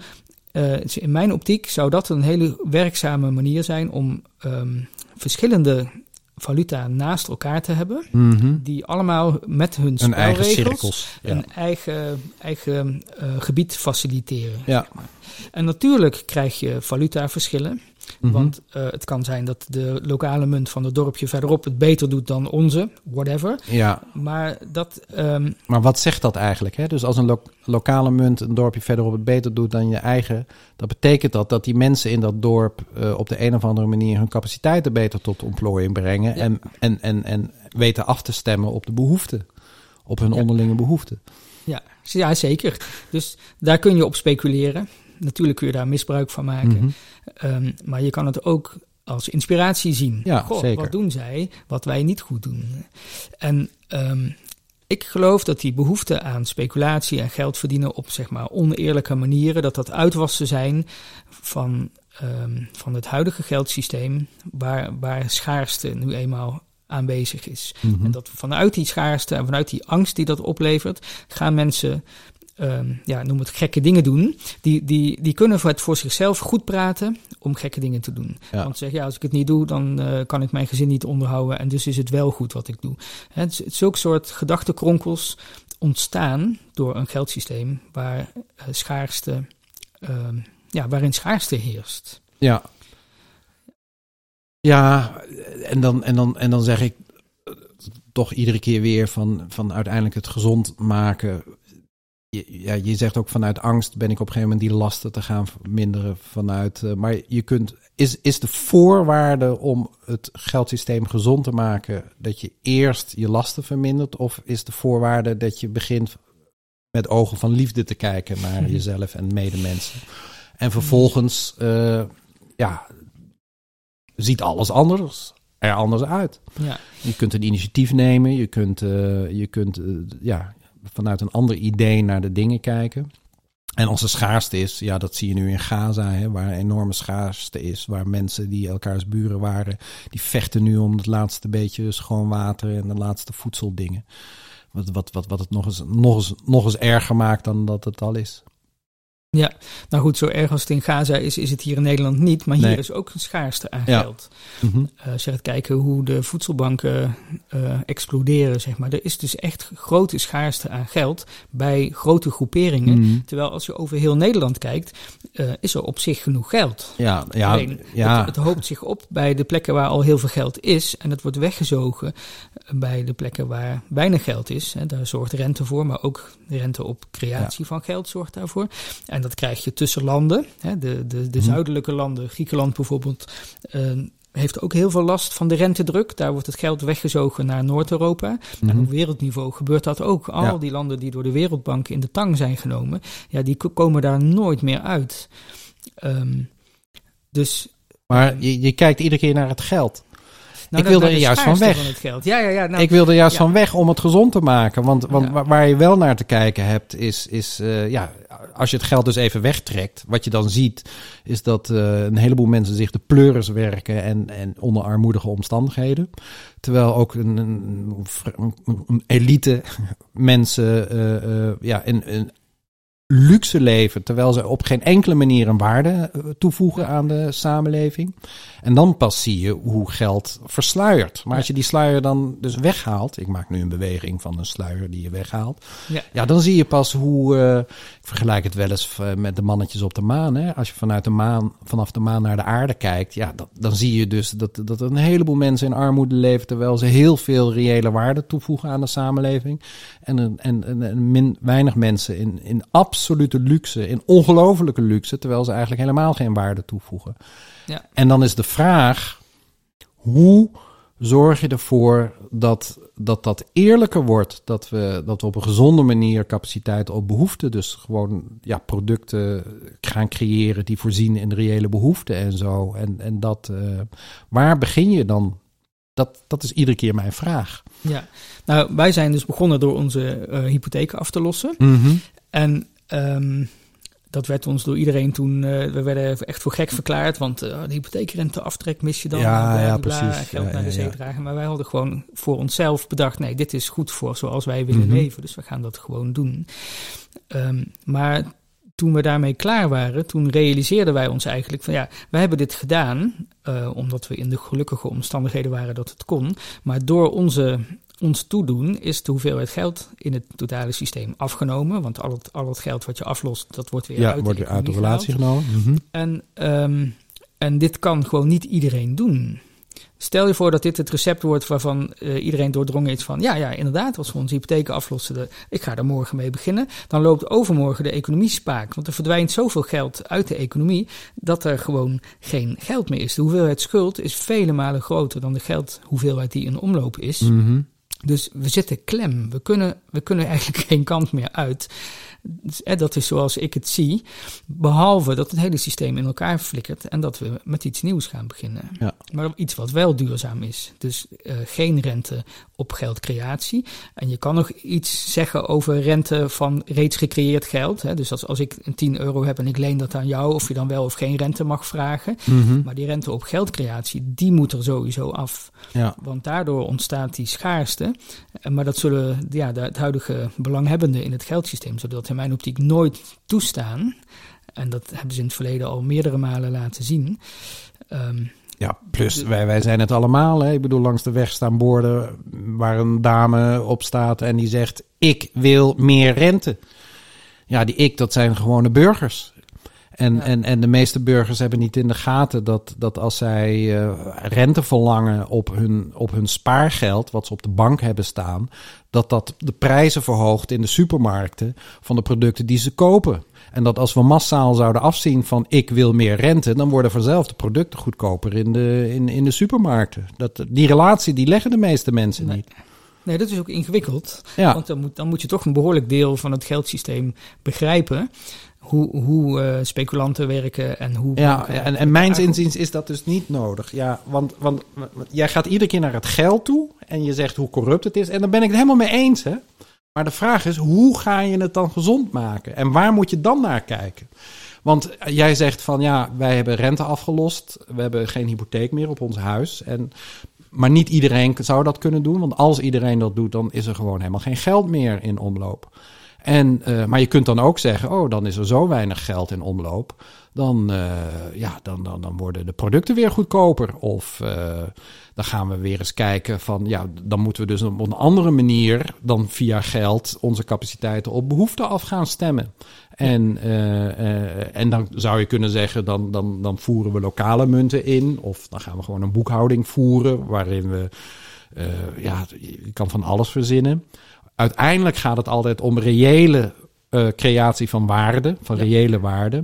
uh, in mijn optiek zou dat een hele werkzame manier zijn om um, verschillende valuta naast elkaar te hebben, mm -hmm. die allemaal met hun spelregels een eigen, een eigen, eigen uh, gebied faciliteren. Ja. En natuurlijk krijg je valutaverschillen. Mhm. Want uh, het kan zijn dat de lokale munt van het dorpje verderop het beter doet dan onze, whatever. Ja. Maar, dat, um, maar wat zegt dat eigenlijk? Hè? Dus als een lo lokale munt een dorpje verderop het beter doet dan je eigen, dat betekent dat dat die mensen in dat dorp uh, op de een of andere manier hun capaciteiten beter tot ontplooiing brengen en, en, en, en weten af te stemmen op de behoeften, op hun ja. onderlinge behoeften. Ja, ja, zeker. Dus daar kun je op speculeren. Natuurlijk kun je daar misbruik van maken. Mm -hmm. um, maar je kan het ook als inspiratie zien. Ja, Goh, zeker. Wat doen zij wat wij niet goed doen? En um, ik geloof dat die behoefte aan speculatie en geld verdienen op zeg maar oneerlijke manieren, dat dat uitwassen zijn van, um, van het huidige geldsysteem, waar, waar schaarste nu eenmaal aanwezig is. Mm -hmm. En dat vanuit die schaarste en vanuit die angst die dat oplevert, gaan mensen ehm, ja, noem het gekke dingen doen, die, die, die kunnen het voor zichzelf goed praten om gekke dingen te doen. Ja. Want zeg ja, als ik het niet doe, dan eh, kan ik mijn gezin niet onderhouden en dus is het wel goed wat ik doe. Hè, zulke soort gedachtenkronkels ontstaan door een geldsysteem waar eh, schaarste, ehm, ja, waarin schaarste heerst. Ja. Ja, en dan, en dan, en dan zeg ik eh, toch iedere keer weer van, van uiteindelijk het gezond maken. Je, ja, je zegt ook vanuit angst ben ik op een gegeven moment die lasten te gaan verminderen vanuit. eh, maar je kunt, is, is de voorwaarde om het geldsysteem gezond te maken dat je eerst je lasten vermindert? Of is de voorwaarde dat je begint met ogen van liefde te kijken naar jezelf en medemensen? En vervolgens, eh, ja, ziet alles anders er anders uit. Ja, Je kunt een initiatief nemen, je kunt, eh, je kunt ja, vanuit een ander idee naar de dingen kijken. En als er schaarste is, ja, dat zie je nu in Gaza, hè, waar een enorme schaarste is, waar mensen die elkaars buren waren, die vechten nu om het laatste beetje schoon water en de laatste voedseldingen. Wat, wat, wat, wat het nog eens, nog, eens, nog eens erger maakt dan dat het al is. Ja, nou goed, zo erg als het in Gaza is, is het hier in Nederland niet. Maar hier is ook een schaarste aan Ja. geld. Mhm. Eh, als je gaat kijken hoe de voedselbanken eh, exploderen, zeg maar. Er is dus echt grote schaarste aan geld bij grote groeperingen. Mhm. Terwijl als je over heel Nederland kijkt, eh, is er op zich genoeg geld. Ja, ja, Alleen, ja. Het, het hoopt zich op bij de plekken waar al heel veel geld is. En het wordt weggezogen bij de plekken waar weinig geld is. Daar zorgt rente voor, maar ook rente op creatie van geld zorgt daarvoor. En dat krijg je tussen landen. Hè. De, de, de Mhm. zuidelijke landen, Griekenland bijvoorbeeld, eh, heeft ook heel veel last van de rentedruk. Daar wordt het geld weggezogen naar Noord-Europa. En Mhm. op wereldniveau gebeurt dat ook. Al Ja. die landen die door de Wereldbank in de tang zijn genomen, ja, die ko- komen daar nooit meer uit. Ehm, dus Maar je, je kijkt iedere keer naar het geld. Nou, Ik wil naar er juist van weg. het geld. Ja, ja, ja. Nou, ik wil er juist ja. van weg om het gezond te maken. Want, want Ja. waar- je wel naar te kijken hebt, is, is eh, ja, als je het geld dus even wegtrekt, wat je dan ziet, is dat eh, een heleboel mensen zich de pleuris werken en, en onder armoedige omstandigheden. Terwijl ook een, een, elite mensen eh, ja, een, een luxe leven, terwijl ze op geen enkele manier een waarde eh, toevoegen aan de samenleving. En dan pas zie je hoe geld versluiert. Maar als je die sluier dan dus weghaalt, ik maak nu een beweging van een sluier die je weghaalt, Ja. ja, dan zie je pas hoe, eh, ik vergelijk het wel eens eh, met de mannetjes op de maan. Hè? Als je vanuit de maan, vanaf de maan naar de aarde kijkt, ja, dat, dan zie je dus dat, dat een heleboel mensen in armoede leven, terwijl ze heel veel reële waarde toevoegen aan de samenleving. En, een- en, en, en min, weinig mensen in, in absolute luxe, in ongelofelijke luxe, terwijl ze eigenlijk helemaal geen waarde toevoegen. Ja. En dan is de vraag, hoe zorg je ervoor dat dat, dat eerlijker wordt? Dat we, dat we op een gezonde manier capaciteit op behoeften, dus gewoon ja, producten gaan creëren die voorzien in de reële behoeften en zo. En, en dat, eh, waar begin je dan? Dat, dat is iedere keer mijn vraag. ja. Nou, wij zijn dus begonnen door onze eh, hypotheken af te lossen. En ehm, dat werd ons door iedereen toen, eh, we werden echt voor gek verklaard, want eh, de hypotheekrenteaftrek mis je dan. Ja, bla, ja, bla, precies. Geld Ja, naar de zee ja. dragen. Maar wij hadden gewoon voor onszelf bedacht, nee, dit is goed voor zoals wij willen Mhm. leven. Dus we gaan dat gewoon doen. Ehm, maar toen we daarmee klaar waren, toen realiseerden wij ons eigenlijk van ja, we hebben dit gedaan eh, omdat we in de gelukkige omstandigheden waren dat het kon. Maar door onze, ons toedoen is de hoeveelheid geld in het totale systeem afgenomen. Want al het, al het geld wat je aflost, dat wordt weer Ja, uit wordt de weer uit de relatie gehaald. genomen. Mhm. En, ehm, en dit kan gewoon niet iedereen doen. Stel je voor dat dit het recept wordt waarvan eh, iedereen doordrongen is van... ja, ja, inderdaad, als we onze hypotheken aflossen, de, ik ga er morgen mee beginnen... dan loopt overmorgen de economie spaak. Want er verdwijnt zoveel geld uit de economie... dat er gewoon geen geld meer is. De hoeveelheid schuld is vele malen groter dan de geldhoeveelheid die in omloop is. Mhm. Dus we zitten klem. We kunnen, we kunnen eigenlijk geen kant meer uit. Dat is zoals ik het zie. Behalve dat het hele systeem in elkaar flikkert en dat we met iets nieuws gaan beginnen. Ja. Maar iets wat wel duurzaam is. Dus eh, geen rente op geldcreatie. En je kan nog iets zeggen over rente van reeds gecreëerd geld. Hè. Dus als, als ik een 10 euro heb en ik leen dat aan jou, of je dan wel of geen rente mag vragen. Mhm. Maar die rente op geldcreatie, die moet er sowieso af. Ja. Want daardoor ontstaat die schaarste. Eh, Maar dat zullen ja, de, het huidige belanghebbenden in het geldsysteem, zodat in mijn optiek nooit toestaan. En dat hebben ze in het verleden al meerdere malen laten zien. Ehm, Ja, plus wij, wij zijn het allemaal. Hè. Ik bedoel, langs de weg staan borden waar een dame op staat en die zegt: Ik wil meer rente. Ja, die ik, dat zijn gewone burgers. En, Ja. en, en de meeste burgers hebben niet in de gaten dat, dat als zij eh, rente verlangen op hun, op hun spaargeld, wat ze op de bank hebben staan, dat dat de prijzen verhoogt in de supermarkten van de producten die ze kopen. En dat als we massaal zouden afzien van ik wil meer rente, dan worden vanzelf de producten goedkoper in de, in, in de supermarkten. Dat, die relatie die leggen de meeste mensen Nee. niet. nee, dat is ook ingewikkeld. Ja. Want dan moet, dan moet je toch een behoorlijk deel van het geldsysteem begrijpen. Hoe, hoe eh, speculanten werken en hoe. Ja, en, en goed, inziens is dat dus niet nodig. Ja, want, want, want jij gaat iedere keer naar het geld toe en je zegt hoe corrupt het is. En daar ben ik het helemaal mee eens. Hè? Maar de vraag is, hoe ga je het dan gezond maken? En waar moet je dan naar kijken? Want jij zegt van ja, wij hebben rente afgelost. We hebben geen hypotheek meer op ons huis. En, maar niet iedereen zou dat kunnen doen. Want als iedereen dat doet, dan is er gewoon helemaal geen geld meer in omloop. En, eh, maar je kunt dan ook zeggen, oh, dan is er zo weinig geld in omloop. Dan, eh, ja, dan, dan, dan worden de producten weer goedkoper. Of eh, dan gaan we weer eens kijken van, ja, dan moeten we dus op een andere manier dan via geld onze capaciteiten op behoeften af gaan stemmen. En, en dan zou je kunnen zeggen, dan, dan, dan voeren we lokale munten in. Of dan gaan we gewoon een boekhouding voeren waarin we, ja, je kan van alles verzinnen. Uiteindelijk gaat het altijd om reële eh, creatie van waarde, van reële waarde.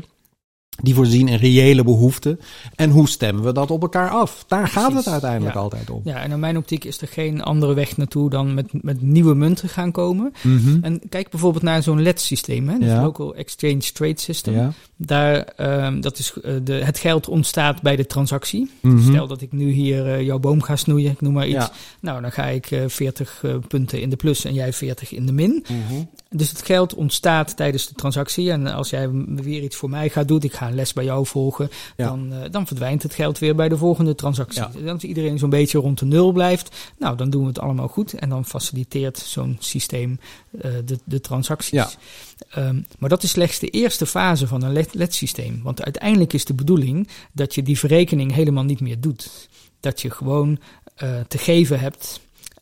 Die voorzien in reële behoeften. En hoe stemmen we dat op elkaar af? Daar gaat het uiteindelijk ja. altijd om. Ja, en in mijn optiek is er geen andere weg naartoe dan met, met nieuwe munten gaan komen. Mhm. En kijk bijvoorbeeld naar zo'n LED-systeem, hè, het Ja. Local Exchange Trade System. Ja. Daar, ehm, dat is, eh, de, het geld ontstaat bij de transactie. Mhm. Stel dat ik nu hier eh, jouw boom ga snoeien, ik noem maar iets. Nou, dan ga ik eh 40 eh, punten in de plus en jij 40 in de min. Mhm. Dus het geld ontstaat tijdens de transactie. En als jij weer iets voor mij gaat doen, ik ga een les bij jou volgen, Ja. dan, eh, dan verdwijnt het geld weer bij de volgende transactie. Ja. En als iedereen zo'n beetje rond de nul blijft, nou, dan doen we het allemaal goed. En dan faciliteert zo'n systeem eh, de, de transacties. Ja. Ehm, maar dat is slechts de eerste fase van een LED- LED-systeem. Want uiteindelijk is de bedoeling dat je die verrekening helemaal niet meer doet. Dat je gewoon eh, te geven hebt.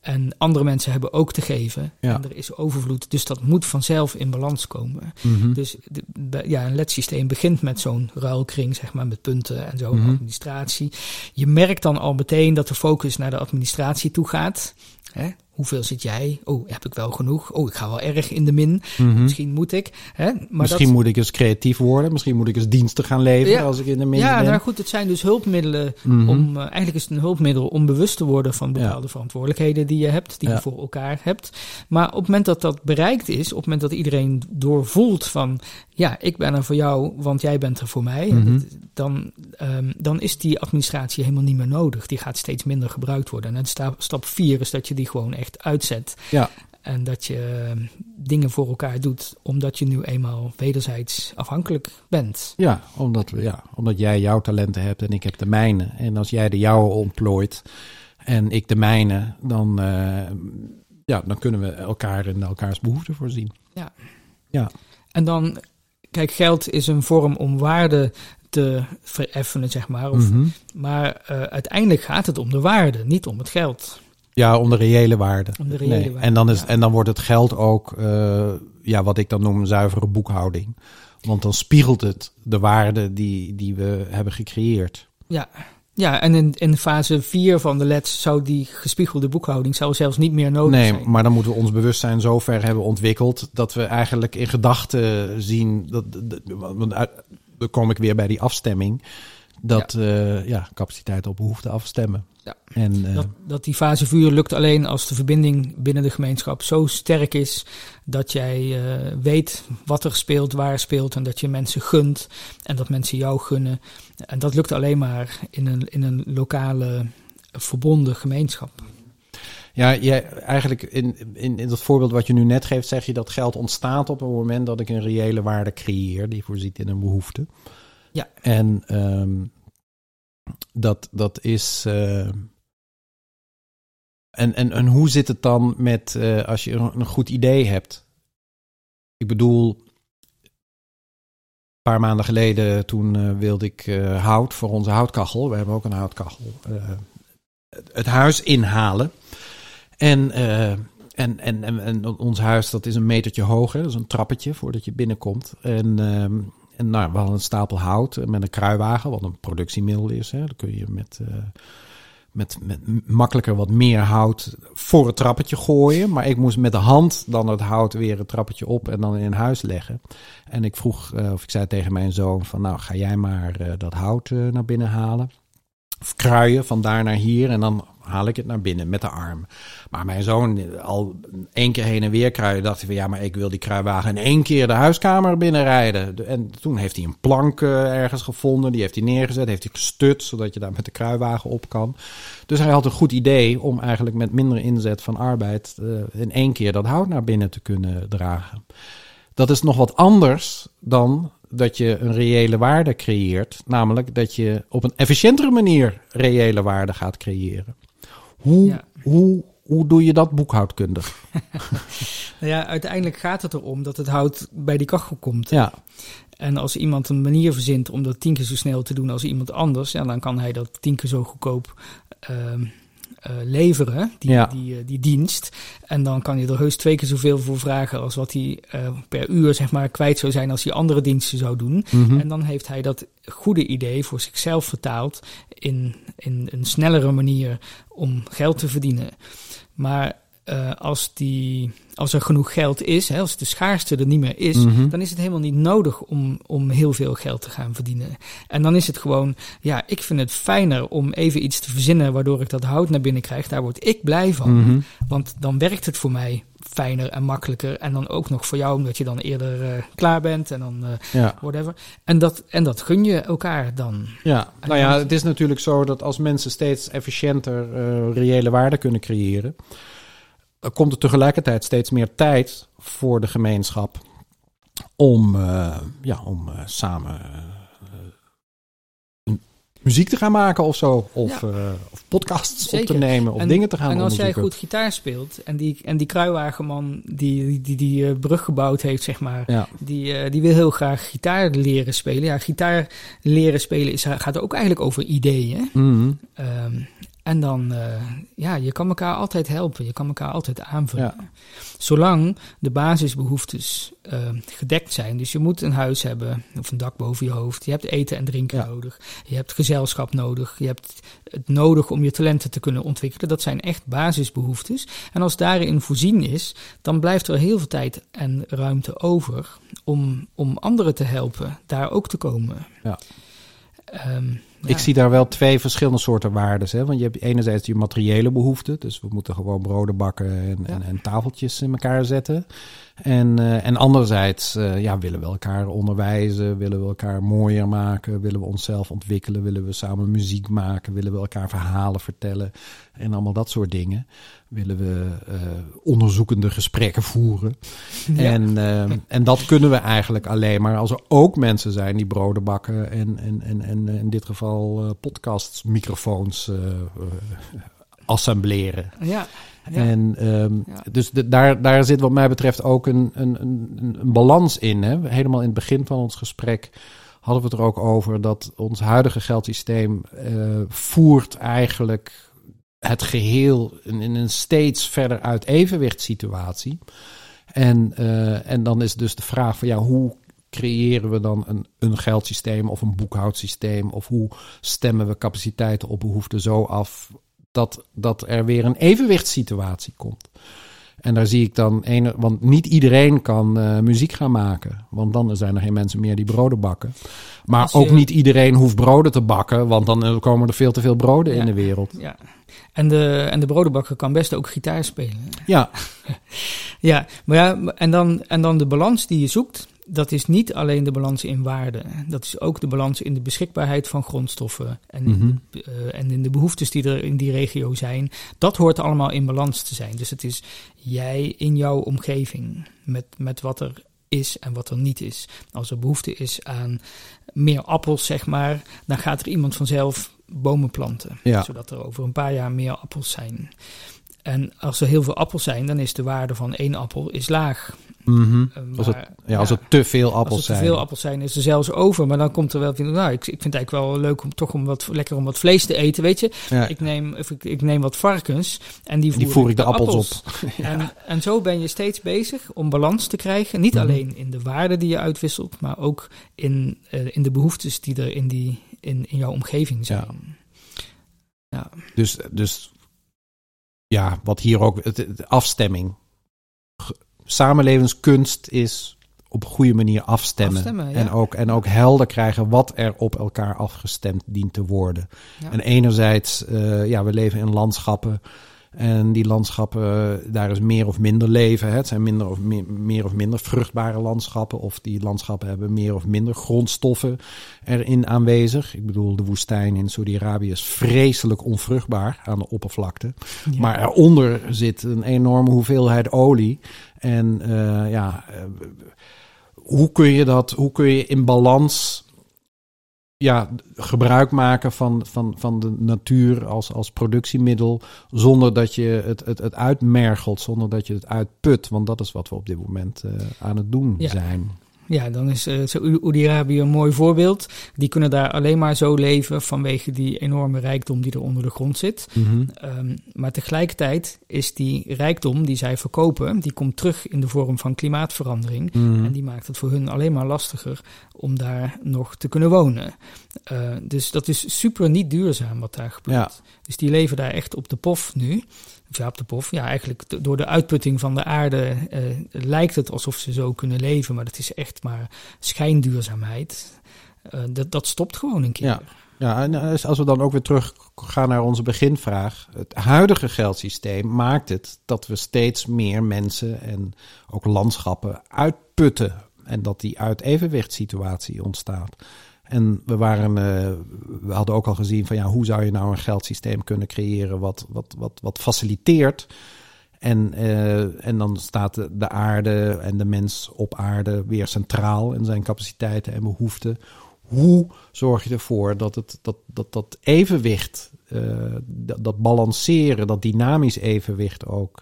En andere mensen hebben ook te geven. Ja. En er is overvloed. Dus dat moet vanzelf in balans komen. Mhm. Dus de- ja, een LED-systeem begint met zo'n ruilkring, zeg maar, met punten en zo, Mhm. administratie. Je merkt dan al meteen dat de focus naar de administratie toe gaat. Hè? Hoeveel zit jij? Oh, heb ik wel genoeg? Oh, ik ga wel erg in de min. Mhm. Misschien moet ik. Hè? Maar Misschien dat, moet ik eens creatief worden. Misschien moet ik eens diensten gaan leveren Ja. als ik in de min ja, ben. nou goed, het zijn dus hulpmiddelen Mhm. om. eh, eigenlijk is het een hulpmiddel om bewust te worden van bepaalde verantwoordelijkheden die je hebt, die Ja. je voor elkaar hebt. Maar op het moment dat dat bereikt is, op het moment dat iedereen doorvoelt van. Ja, ik ben er voor jou, want jij bent er voor mij. Mhm. Dan, ehm, dan is die administratie helemaal niet meer nodig. Die gaat steeds minder gebruikt worden. En sta- stap vier is dat je die gewoon echt uitzet. Ja. En dat je ehm, dingen voor elkaar doet, omdat je nu eenmaal wederzijds afhankelijk bent. Ja, omdat, we, ja, omdat jij jouw talenten hebt en ik heb de mijne. En als jij de jouwe ontplooit en ik de mijne, dan, eh, ja, dan kunnen we elkaar in elkaars behoeften voorzien. Ja. Ja. En dan, kijk, geld is een vorm om waarde te vereffenen, zeg maar. Of, Mhm. Maar eh, uiteindelijk gaat het om de waarde, niet om het geld. Ja, om de reële waarde. Reële Nee, waarde, En, dan is, ja. en dan wordt het geld ook, eh, ja, wat ik dan noem een zuivere boekhouding. Want dan spiegelt het de waarde die, die we hebben gecreëerd. Ja, ja en in, in fase 4 van de LEDs zou die gespiegelde boekhouding zou zelfs niet meer nodig Nee, zijn. maar dan moeten we ons bewustzijn zo ver hebben ontwikkeld dat we eigenlijk in gedachten zien. Dat, want dan kom ik weer bij die afstemming. Dat eh, ja, capaciteit op behoefte afstemmen. Ja. En, eh, Dat, dat die fase 4 lukt alleen als de verbinding binnen de gemeenschap zo sterk is dat jij eh, weet wat er speelt, waar speelt en dat je mensen gunt en dat mensen jou gunnen. En dat lukt alleen maar in een, in een lokale verbonden gemeenschap. ja, jij, eigenlijk in, in, in dat voorbeeld wat je nu net geeft, zeg je dat geld ontstaat op het moment dat ik een reële waarde creëer die voorziet in een behoefte. Ja. En ehm, dat, dat is. eh, en, en, en hoe zit het dan met uh, als je een, een goed idee hebt? Ik bedoel, paar maanden geleden, toen uh, wilde ik hout voor onze houtkachel. We hebben ook een houtkachel. Uh, het huis inhalen. En, en, en, en, en, ons huis, dat is een metertje hoger. Dat is een trappetje voordat je binnenkomt. En, en nou, we hadden een stapel hout met een kruiwagen, wat een productiemiddel is. Hè. Dan kun je met met, met makkelijker wat meer hout voor het trappetje gooien. Maar ik moest met de hand dan het hout weer het trappetje op en dan in huis leggen. En ik vroeg, uh, of ik zei tegen mijn zoon van nou ga jij maar uh, dat hout naar binnen halen. Of kruien van daar naar hier en dan haal ik het naar binnen met de arm. Maar mijn zoon al één keer heen en weer kruien, dacht hij van ja, maar ik wil die kruiwagen in één keer de huiskamer binnenrijden. En toen heeft hij een plank ergens gevonden, die heeft hij neergezet, heeft hij gestut, zodat je daar met de kruiwagen op kan. Dus hij had een goed idee om eigenlijk met minder inzet van arbeid uh, in één keer dat hout naar binnen te kunnen dragen. Dat is nog wat anders dan dat je een reële waarde creëert, namelijk dat je op een efficiëntere manier reële waarde gaat creëren. Hoe, ja. hoe, hoe doe je dat boekhoudkundig? nou ja, uiteindelijk gaat het erom dat het hout bij die kachel komt. Ja. En als iemand een manier verzint om dat tien keer zo snel te doen als iemand anders, ja, dan kan hij dat tien keer zo goedkoop uh, uh, leveren, die, ja. die, uh, die dienst. En dan kan je er heus twee keer zoveel voor vragen als wat hij eh, per uur zeg maar, kwijt zou zijn als hij andere diensten zou doen. Mhm. Mm -hmm. En dan heeft hij dat goede idee voor zichzelf vertaald in, in een snellere manier om geld te verdienen. Maar uh, als, die, als er genoeg geld is, hè, als de schaarste er niet meer is, Mhm. mm -hmm. dan is het helemaal niet nodig om, om heel veel geld te gaan verdienen. En dan is het gewoon, ja, ik vind het fijner om even iets te verzinnen waardoor ik dat hout naar binnen krijg. Daar word ik blij van. Mm -hmm. Want dan werkt het voor mij fijner en makkelijker. En dan ook nog voor jou, omdat je dan eerder uh, klaar bent en dan uh, ja. whatever. En dat, en dat gun je elkaar dan. Ja, en nou ja, het is natuurlijk zo dat als mensen steeds efficiënter reële waarde kunnen creëren komt er tegelijkertijd steeds meer tijd voor de gemeenschap om, uh, ja, om uh, samen uh, muziek te gaan maken of zo. Of, ja. of podcasts Zeker. op te nemen of en, dingen te gaan En als jij goed gitaar speelt en die, en die kruiwagenman die die, die, die brug gebouwd heeft, zeg maar, ja. die, die wil heel graag gitaar leren spelen. Ja, gitaar leren spelen is, gaat ook eigenlijk over ideeën. Mm -hmm. um, en dan, uh, ja, je kan elkaar altijd helpen. Je kan elkaar altijd aanvullen. Ja. Zolang de basisbehoeftes uh, gedekt zijn. Dus je moet een huis hebben of een dak boven je hoofd. Je hebt eten en drinken ja. nodig. Je hebt gezelschap nodig. Je hebt het nodig om je talenten te kunnen ontwikkelen. Dat zijn echt basisbehoeftes. En als daarin voorzien is, dan blijft er heel veel tijd en ruimte over om, om anderen te helpen daar ook te komen. Ja. Um, ja. Ik zie daar wel twee verschillende soorten waarden. Hè? Want je hebt enerzijds je materiële behoeften. Dus we moeten gewoon broden bakken en, ja. en, en tafeltjes in elkaar zetten. En, uh, en anderzijds uh, ja, willen we elkaar onderwijzen, willen we elkaar mooier maken, willen we onszelf ontwikkelen, willen we samen muziek maken, willen we elkaar verhalen vertellen en allemaal dat soort dingen. Willen we uh, onderzoekende gesprekken voeren. Ja. En, en dat kunnen we eigenlijk alleen maar als er ook mensen zijn die broden bakken en, en, en, en in dit geval podcasts, microfoons assembleren. Ja. Ja. En um, ja. dus de, daar, daar zit wat mij betreft ook een, een, een, een balans in. Hè? Helemaal in het begin van ons gesprek hadden we het er ook over dat ons huidige geldsysteem uh, voert eigenlijk het geheel in, in, een steeds verder uit evenwicht situatie. En, uh, en dan is dus de vraag van ja, hoe creëren we dan een, een geldsysteem of een boekhoudsysteem? Of hoe stemmen we capaciteiten op behoeften zo af dat, dat er weer een evenwichtssituatie komt. En daar zie ik dan een, want niet iedereen kan uh, muziek gaan maken, want dan zijn er geen mensen meer die broden bakken. Maar je... ook niet iedereen hoeft broden te bakken, want dan komen er veel te veel broden ja, in de wereld. Ja. En de, en de brodenbakker kan best ook gitaar spelen. Ja. ja, maar ja, en dan, en dan de balans die je zoekt, dat is niet alleen de balans in waarde. Dat is ook de balans in de beschikbaarheid van grondstoffen. En, Mhm. uh, en in de behoeftes die er in die regio zijn. Dat hoort allemaal in balans te zijn. Dus het is jij in jouw omgeving. Met, met wat er is en wat er niet is. Als er behoefte is aan meer appels, zeg maar. Dan gaat er iemand vanzelf bomen planten. Ja. Zodat er over een paar jaar meer appels zijn. En als er heel veel appels zijn, dan is de waarde van één appel is laag. Mhm. Eh, Als, het, ja, als ja, te veel als appels er te zijn. veel appels zijn, is er zelfs over. Maar dan komt er wel, nou, ik, ik vind het eigenlijk wel leuk om toch om wat lekker om wat vlees te eten, weet je. Ja, Ik neem, of ik, ik neem wat varkens en die voer, die voer ik de appels, op. En, en zo ben je steeds bezig om balans te krijgen. Niet Mhm. alleen in de waarden die je uitwisselt, maar ook in, eh, in de behoeftes die er in, die, in, in jouw omgeving zijn. Dus, dus ja, wat hier ook, het- afstemming. Samenlevingskunst is op een goede manier afstemmen. Afstemmen, ja. en, ook, en ook helder krijgen wat er op elkaar afgestemd dient te worden. Ja. En enerzijds, eh, ja, we leven in landschappen. En die landschappen, eh, daar is meer of minder leven. Hè. Het zijn minder of meer, meer of minder vruchtbare landschappen. Of die landschappen hebben meer of minder grondstoffen erin aanwezig. Ik bedoel, de woestijn in Saudi-Arabië is vreselijk onvruchtbaar aan de oppervlakte. Ja. Maar eronder zit een enorme hoeveelheid olie. En eh, ja, eh, hoe kun je dat, hoe kun je in balans ja, gebruik maken van, van, van de natuur als, als productiemiddel, zonder dat je het, het, het uitmergelt, zonder dat je het uitput. Want dat is wat we op dit moment eh, aan het doen Ja. zijn. Ja, dan is uh, Saoedi-Arabië een mooi voorbeeld. Die kunnen daar alleen maar zo leven vanwege die enorme rijkdom die er onder de grond zit. Mhm. Um, maar tegelijkertijd is die rijkdom die zij verkopen, die komt terug in de vorm van klimaatverandering. Mhm. En die maakt het voor hun alleen maar lastiger om daar nog te kunnen wonen. Uh, dus dat is super niet duurzaam wat daar gebeurt. Ja. Dus die leven daar echt op de pof nu. Of ja, op de pof. Ja, eigenlijk door de uitputting van de aarde uh, lijkt het alsof ze zo kunnen leven. Maar dat is echt maar schijnduurzaamheid. Uh, dat, dat stopt gewoon een keer. Ja. Ja, en als we dan ook weer terug gaan naar onze beginvraag. Het huidige geldsysteem maakt het dat we steeds meer mensen en ook landschappen uitputten. En dat die uit evenwichtssituatie ontstaat. En we, waren, uh, we hadden ook al gezien van ja, hoe zou je nou een geldsysteem kunnen creëren wat, wat, wat, wat faciliteert. En, uh, en dan staat de, de aarde en de mens op aarde weer centraal in zijn capaciteiten en behoeften. Hoe zorg je ervoor dat het, dat, dat, dat evenwicht, uh, dat, dat, balanceren, dat dynamisch evenwicht ook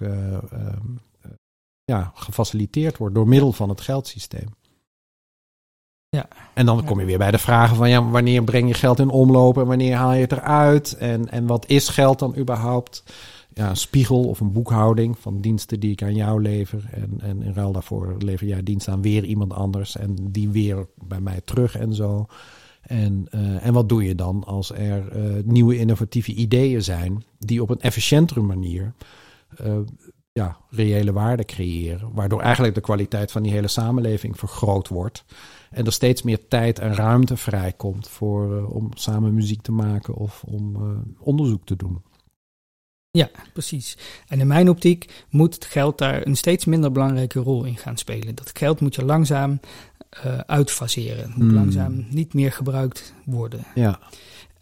ja, gefaciliteerd wordt door middel van het geldsysteem? Ja. En dan kom je weer bij de vragen van ja, wanneer breng je geld in omloop en wanneer haal je het eruit? En, en wat is geld dan überhaupt? Ja, een spiegel of een boekhouding van diensten die ik aan jou lever. En, en in ruil daarvoor lever jij dienst aan weer iemand anders. En die weer bij mij terug en zo. En, uh, en wat doe je dan als er uh, nieuwe innovatieve ideeën zijn die op een efficiëntere manier uh, ja, reële waarde creëren. Waardoor eigenlijk de kwaliteit van die hele samenleving vergroot wordt. En er steeds meer tijd en ruimte vrijkomt voor, uh, om samen muziek te maken of om uh, onderzoek te doen. Ja, precies. En in mijn optiek moet het geld daar een steeds minder belangrijke rol in gaan spelen. Dat geld moet je langzaam uh, uitfaseren. Moet Hmm. langzaam niet meer gebruikt worden. Ja,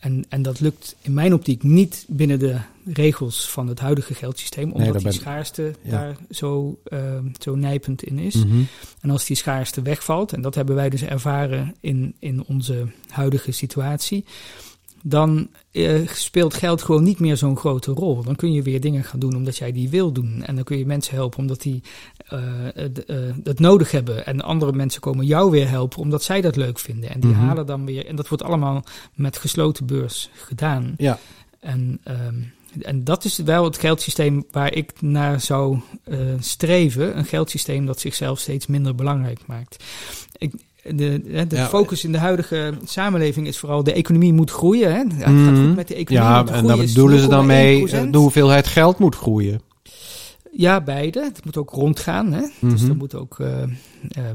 En, en dat lukt in mijn optiek niet binnen de regels van het huidige geldsysteem, omdat die schaarste ja. daar zo, uh, zo nijpend in is. Mhm. En als die schaarste wegvalt, en dat hebben wij dus ervaren in, in onze huidige situatie, dan eh, speelt geld gewoon niet meer zo'n grote rol. Dan kun je weer dingen gaan doen omdat jij die wil doen. En dan kun je mensen helpen omdat die eh, het, eh, het nodig hebben. En andere mensen komen jou weer helpen omdat zij dat leuk vinden. En die Mhm. halen dan weer. En dat wordt allemaal met gesloten beurs gedaan. ja. En, ehm, en dat is wel het geldsysteem waar ik naar zou eh, streven. Een geldsysteem dat zichzelf steeds minder belangrijk maakt. Ik, de de, de Ja. focus in de huidige samenleving is vooral de economie moet groeien. Hè? Ja, het gaat Mhm. goed met de economie. ja en daar bedoelen ze dan mee 0,1%. eh, de hoeveelheid geld moet groeien. Ja, beide. Het moet ook rondgaan. Hè? Dus Mhm. er moet ook eh eh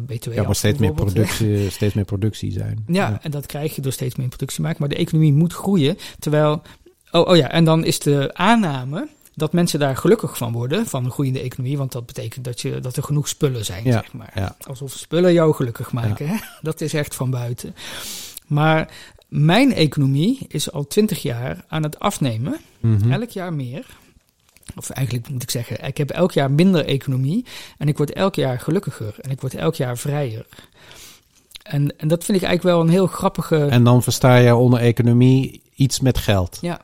BTW Ja, maar steeds meer, productie, steeds meer productie zijn. Ja, en dat krijg je door steeds meer productie maken. Maar de economie moet groeien. Terwijl. Oh, oh ja, en dan is de aanname dat mensen daar gelukkig van worden, van een groeiende economie. Want dat betekent dat, je, dat er genoeg spullen zijn, Ja, zeg maar. ja. Alsof spullen jou gelukkig maken. Hè? Dat is echt van buiten. Maar mijn economie is al twintig jaar aan het afnemen. Mhm. Elk jaar meer. Of eigenlijk moet ik zeggen, ik heb elk jaar minder economie. En ik word elk jaar gelukkiger. En ik word elk jaar vrijer. En, en dat vind ik eigenlijk wel een heel grappige. En dan versta je onder economie iets met geld. ja,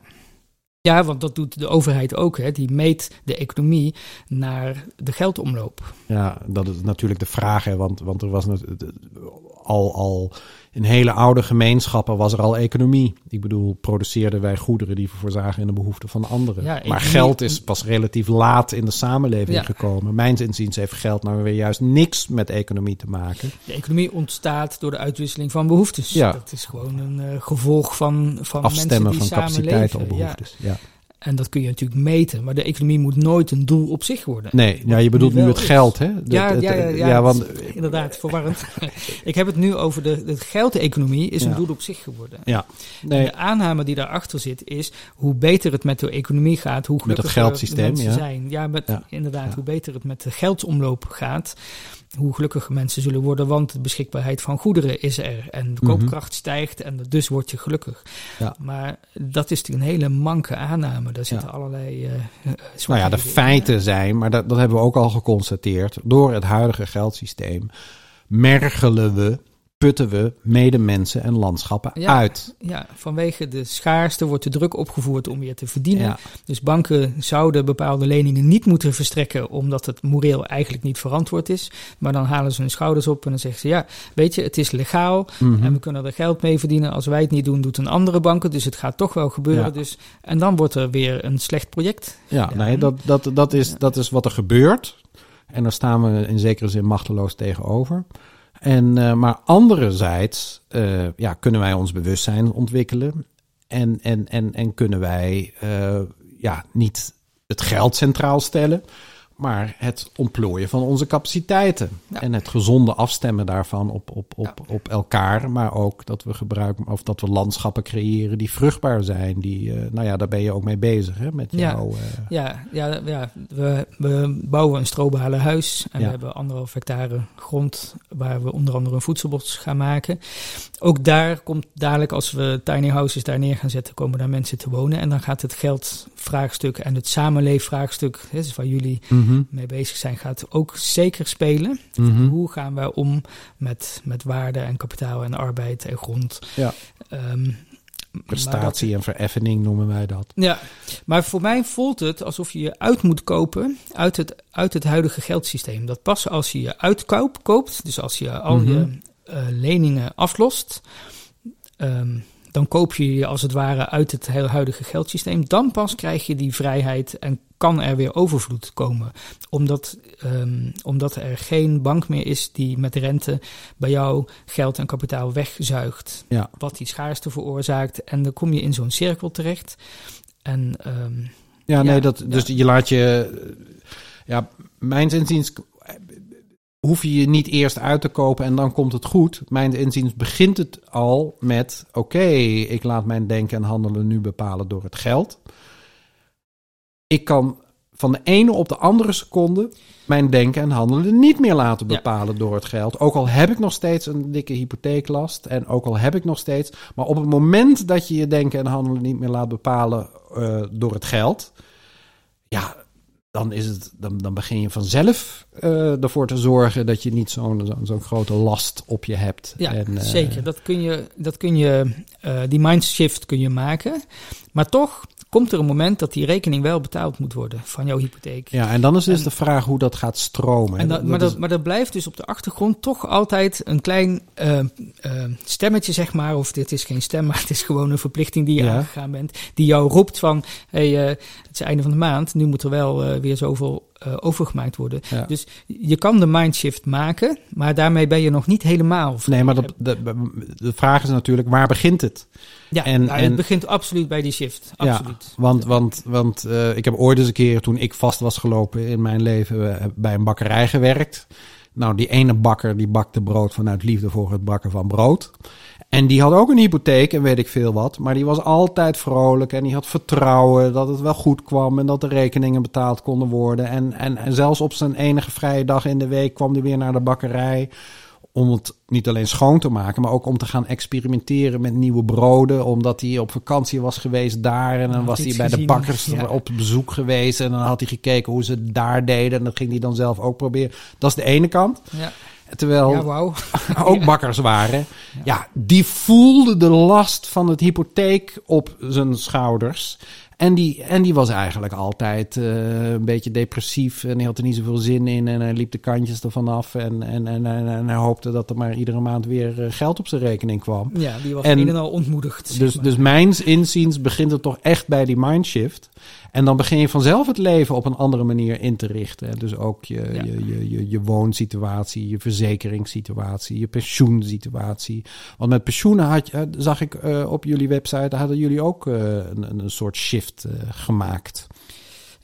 Ja, want dat doet de overheid ook. Hè. Die meet de economie naar de geldomloop. Ja, dat is natuurlijk de vraag. Hè, want, want er was al, al in hele oude gemeenschappen was er al economie. Ik bedoel, produceerden wij goederen die voorzagen in de behoeften van anderen. maar geld is pas relatief laat in de samenleving gekomen. Mijns inziens heeft geld nou weer juist niks met economie te maken. De economie ontstaat door de uitwisseling van behoeftes. Ja. Dat is gewoon een uh, gevolg van, van Afstemmen mensen die van capaciteiten op behoeftes. ja. En dat kun je natuurlijk meten, maar de economie moet nooit een doel op zich worden. Nee, ja, je bedoelt nu het geld, hè? ja, ja, ja, ja, want... inderdaad, verwarrend. ik heb het nu over de, de geldeconomie is een doel op zich geworden. Ja. Nee. de aanname die daarachter zit is, hoe beter het met de economie gaat, hoe gelukkiger met het geldsysteem, mensen zijn. Ja, met, inderdaad, hoe beter het met de geldsomloop gaat, hoe gelukkiger mensen zullen worden, want de beschikbaarheid van goederen is er en de mhm. koopkracht stijgt en dus word je gelukkig. Ja. Maar dat is natuurlijk een hele manke aanname. Daar zitten allerlei. Uh, nou ja, de feiten zijn, maar dat, dat hebben we ook al geconstateerd, door het huidige geldsysteem mergelen we putten we medemensen en landschappen uit. Ja, vanwege de schaarste wordt de druk opgevoerd om weer te verdienen. Dus banken zouden bepaalde leningen niet moeten verstrekken omdat het moreel eigenlijk niet verantwoord is. Maar dan halen ze hun schouders op en dan zeggen ze ja, weet je, het is legaal mhm. en we kunnen er geld mee verdienen. Als wij het niet doen, doet een andere bank Dus het gaat toch wel gebeuren. Dus, en dan wordt er weer een slecht project. Ja, nee, dat, dat, dat, is, dat is wat er gebeurt. En daar staan we in zekere zin machteloos tegenover. En, uh, maar anderzijds uh, ja, kunnen wij ons bewustzijn ontwikkelen. En, en, en, en kunnen wij uh, ja, niet het geld centraal stellen maar het ontplooien van onze capaciteiten. En het gezonde afstemmen daarvan op, op, op, op elkaar. Maar ook dat we gebruiken of dat we landschappen creëren die vruchtbaar zijn. Die, uh, nou ja, daar ben je ook mee bezig hè, met ja. jou. Uh... Ja, ja, ja we, we bouwen een strobalen huis. En we hebben anderhalf hectare grond waar we onder andere een voedselbos gaan maken. Ook daar komt dadelijk, als we tiny houses daar neer gaan zetten, komen daar mensen te wonen. En dan gaat het geldvraagstuk en het samenleefvraagstuk, dus waar jullie mhm. mee bezig zijn, gaat ook zeker spelen. Mhm. Hoe gaan wij om met, met waarde en kapitaal en arbeid en grond? Ja. Ehm, Prestatie en vereffening noemen wij dat. Ja, maar voor mij voelt het alsof je je uit moet kopen uit het, uit het huidige geldsysteem. Dat pas als je je uitkoop koopt, dus als je al je mhm. Leningen aflost, um, dan koop je je als het ware uit het huidige geldsysteem. Dan pas krijg je die vrijheid en kan er weer overvloed komen. Omdat, um, omdat er geen bank meer is die met rente bij jou geld en kapitaal wegzuigt. Ja. Wat die schaarste veroorzaakt. En dan kom je in zo'n cirkel terecht. En, um, ja, nee, dat, dus je laat je. Ja, mijn inziens hoef je je niet eerst uit te kopen en dan komt het goed. Mijn inziens begint het al met: oké, ik laat mijn denken en handelen nu bepalen door het geld. Ik kan van de ene op de andere seconde mijn denken en handelen niet meer laten bepalen door het geld. Ook al heb ik nog steeds een dikke hypotheeklast en ook al heb ik nog steeds. Maar op het moment dat je je denken en handelen niet meer laat bepalen uh, door het geld. Ja, dan, is het, dan, dan begin je vanzelf uh, ervoor te zorgen dat je niet zo'n zo'n grote last op je hebt. Ja, en, uh, zeker. Dat kun je, dat kun je uh, die mindshift kun je maken. Maar toch komt er een moment dat die rekening wel betaald moet worden van jouw hypotheek. Ja, en dan is dus de vraag hoe dat gaat stromen. En dat, maar, dat, maar dat blijft dus op de achtergrond toch altijd een klein uh, uh, stemmetje, zeg maar. Of dit is geen stem, maar het is gewoon een verplichting die je ja. aangegaan bent. Die jou roept van, hey, uh, het is einde van de maand, nu moet er wel weer zoveel uh, overgemaakt worden. Ja. Dus je kan de mindshift maken, maar daarmee ben je nog niet helemaal. Nee, maar de, de, de, vraag is natuurlijk, waar begint het? Ja, en, nou, en, het begint absoluut bij die shift. Absoluut. Ja, want want, want uh, ik heb ooit eens een keer, toen ik vast was gelopen in mijn leven, uh, bij een bakkerij gewerkt. Nou, die ene bakker die bakte brood vanuit liefde voor het bakken van brood. En die had ook een hypotheek en weet ik veel wat. Maar die was altijd vrolijk en die had vertrouwen dat het wel goed kwam en dat de rekeningen betaald konden worden. En, en, en zelfs op zijn enige vrije dag in de week kwam hij weer naar de bakkerij om het niet alleen schoon te maken, maar ook om te gaan experimenteren met nieuwe broden. Omdat hij op vakantie was geweest daar. En dan was hij bij de bakkers op bezoek geweest. En dan had hij gekeken hoe ze het daar deden. En dat ging hij dan zelf ook proberen. Dat is de ene kant. Ja. Terwijl ja, wow. ook bakkers waren. Ja. ja, die voelde de last van het hypotheek op zijn schouders. En die, en die was eigenlijk altijd uh, een beetje depressief en hij had er niet zoveel zin in en hij liep de kantjes ervan af en, en, en, en, hij hoopte dat er maar iedere maand weer uh, geld op zijn rekening kwam. Ja, die was en, een en al ontmoedigd. Dus, dus mijns inziens begint het toch echt bij die mindshift. En dan begin je vanzelf het leven op een andere manier in te richten. Dus ook je, ja. je, je, je, je, woonsituatie, je verzekeringssituatie, je pensioensituatie. Want met pensioenen had, je, zag ik uh, op jullie website, hadden jullie ook uh, een, een soort shift uh, gemaakt.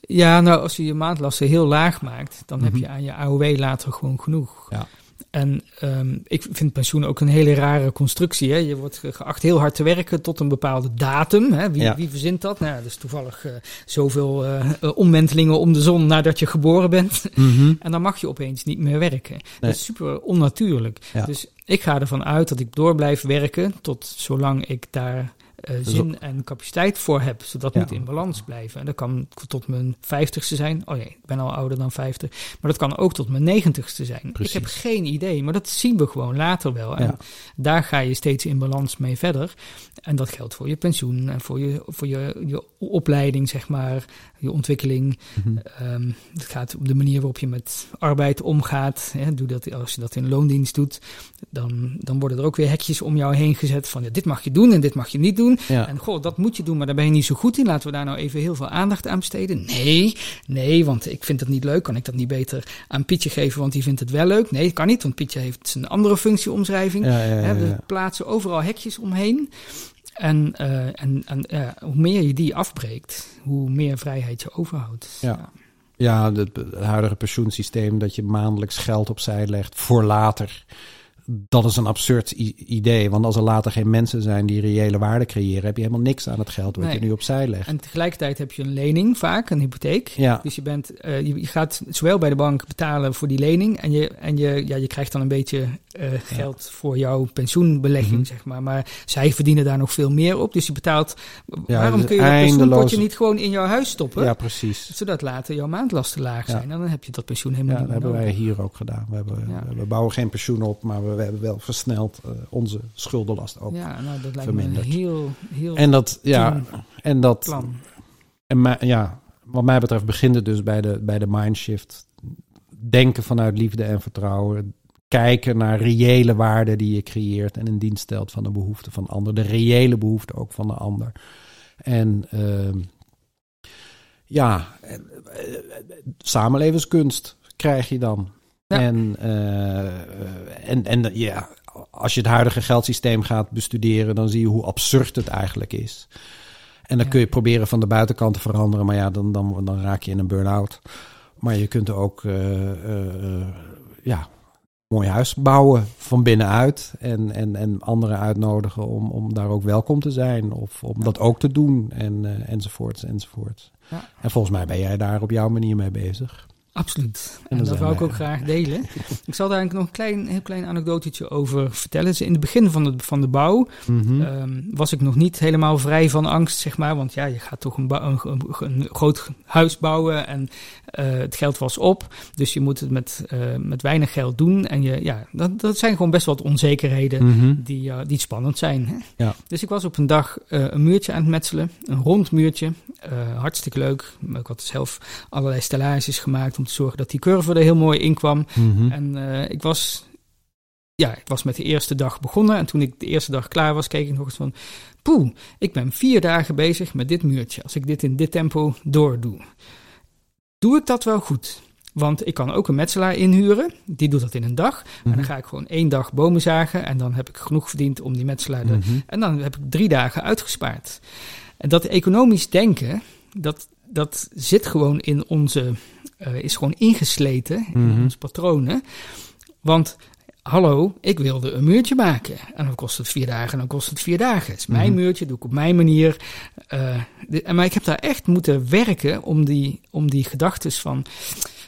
Ja, nou, als je je maandlasten heel laag maakt, dan mm -hmm. heb je aan je AOW later gewoon genoeg. Ja. En um, ik vind pensioen ook een hele rare constructie. Hè? Je wordt geacht heel hard te werken tot een bepaalde datum. Hè? Wie, Ja. wie verzint dat? Nou, ja, dus toevallig uh, zoveel uh, omwentelingen om de zon nadat je geboren bent. Mhm. en dan mag je opeens niet meer werken. Dat is super onnatuurlijk. Ja. Dus ik ga ervan uit dat ik door blijf werken tot zolang ik daar uh, zin en capaciteit voor heb. Zodat Ja. moet in balans blijven. En dat kan tot mijn vijftigste zijn. Oh nee, ik ben al ouder dan vijftig. Maar dat kan ook tot mijn negentigste zijn. Precies. Ik heb geen idee, maar dat zien we gewoon later wel. En Ja. daar ga je steeds in balans mee verder. En dat geldt voor je pensioen en voor je, voor je, je opleiding, zeg maar, je ontwikkeling. Ehm, het gaat om de manier waarop je met arbeid omgaat. Hè. Doe dat, als je dat in loondienst doet, dan, dan worden er ook weer hekjes om jou heen gezet van ja, dit mag je doen en dit mag je niet doen. Ja. En goh, dat moet je doen, maar daar ben je niet zo goed in. Laten we daar nou even heel veel aandacht aan besteden. Nee, nee, want ik vind dat niet leuk. Kan ik dat niet beter aan Pietje geven, want die vindt het wel leuk? Nee, dat kan niet, want Pietje heeft zijn andere functieomschrijving. Ja, ja, ja, we ja. plaatsen overal hekjes omheen. En, eh, en, en ja, hoe meer je die afbreekt, hoe meer vrijheid je overhoudt. Ja. Ja, het, het huidige pensioensysteem dat je maandelijks geld opzij legt voor later. Dat is een absurd idee. Want als er later geen mensen zijn die reële waarde creëren, heb je helemaal niks aan het geld wat Nee. je nu opzij legt. En tegelijkertijd heb je een lening vaak, een hypotheek. Ja. Dus je, bent, eh, je, je gaat zowel bij de bank betalen voor die lening. En je, en je, ja, je krijgt dan een beetje eh, geld voor jouw pensioenbelegging, Mhm. zeg maar. Maar zij verdienen daar nog veel meer op. Dus je betaalt. Ja, waarom dus kun je dat pensioenpotje niet gewoon in jouw huis stoppen? Ja, precies. Zodat later jouw maandlasten laag Ja. zijn. En dan heb je dat pensioen helemaal dat niet meer hebben wij hier ook gedaan. We, hebben, we bouwen geen pensioen op, maar we, we hebben wel versneld eh, onze schuldenlast ook. Ja, nou, dat lijkt me verminderd. een heel, heel En dat, ja, en dat, plan. En ja, wat mij betreft begint het dus bij de, bij de mindshift. Denken vanuit liefde en vertrouwen. Kijken naar reële waarden die je creëert en in dienst stelt van de behoeften van de ander. De reële behoeften ook van de ander. En ehm, ja, eh, samenlevenskunst krijg je dan. Ja. En, eh, eh, en, en ja, als je het huidige geldsysteem gaat bestuderen, dan zie je hoe absurd het eigenlijk is. En dan Ja. kun je proberen van de buitenkant te veranderen, maar ja, dan, dan, dan raak je in een burn-out. Maar je kunt ook eh, eh, ja, mooi huis bouwen van binnenuit. En, en, en anderen uitnodigen om, om daar ook welkom te zijn. Of om dat ook te doen. En, eh, enzovoorts, enzovoorts. Ja. En volgens mij ben jij daar op jouw manier mee bezig. Absoluut. En dat wou ik ook graag delen. ik zal daar eigenlijk nog een klein, heel klein anekdotetje over vertellen. Dus in het begin van de, van de bouw Mhm. ehm, was ik nog niet helemaal vrij van angst, zeg maar. Want ja, je gaat toch een, een, groot huis bouwen en eh, het geld was op. Dus je moet het met, eh, met weinig geld doen. En je, ja, dat, dat zijn gewoon best wat onzekerheden Mhm. die, eh, die spannend zijn. Hè? Ja. Dus ik was op een dag een muurtje aan het metselen, een rond muurtje. Hartstikke leuk. Ik had zelf allerlei stellages gemaakt om te zorgen dat die curve er heel mooi in kwam. Mhm. En eh, ik was, ja, ik was met de eerste dag begonnen. En toen ik de eerste dag klaar was, keek ik nog eens van, poeh, ik ben vier dagen bezig met dit muurtje. Als ik dit in dit tempo doordoe, doe ik dat wel goed? Want ik kan ook een metselaar inhuren, die doet dat in een dag. En Mhm. dan ga ik gewoon één dag bomen zagen en dan heb ik genoeg verdiend om die metselaar Mhm. en dan heb ik drie dagen uitgespaard. En dat economisch denken, dat, dat zit gewoon in onze, eh, is gewoon ingesleten in Mhm. onze patronen. Want, hallo, ik wilde een muurtje maken. En dan kost het vier dagen, en dan kost het vier dagen. Het is mijn Mhm. muurtje, doe ik op mijn manier. De- en maar ik heb daar echt moeten werken om die, om die gedachtes van...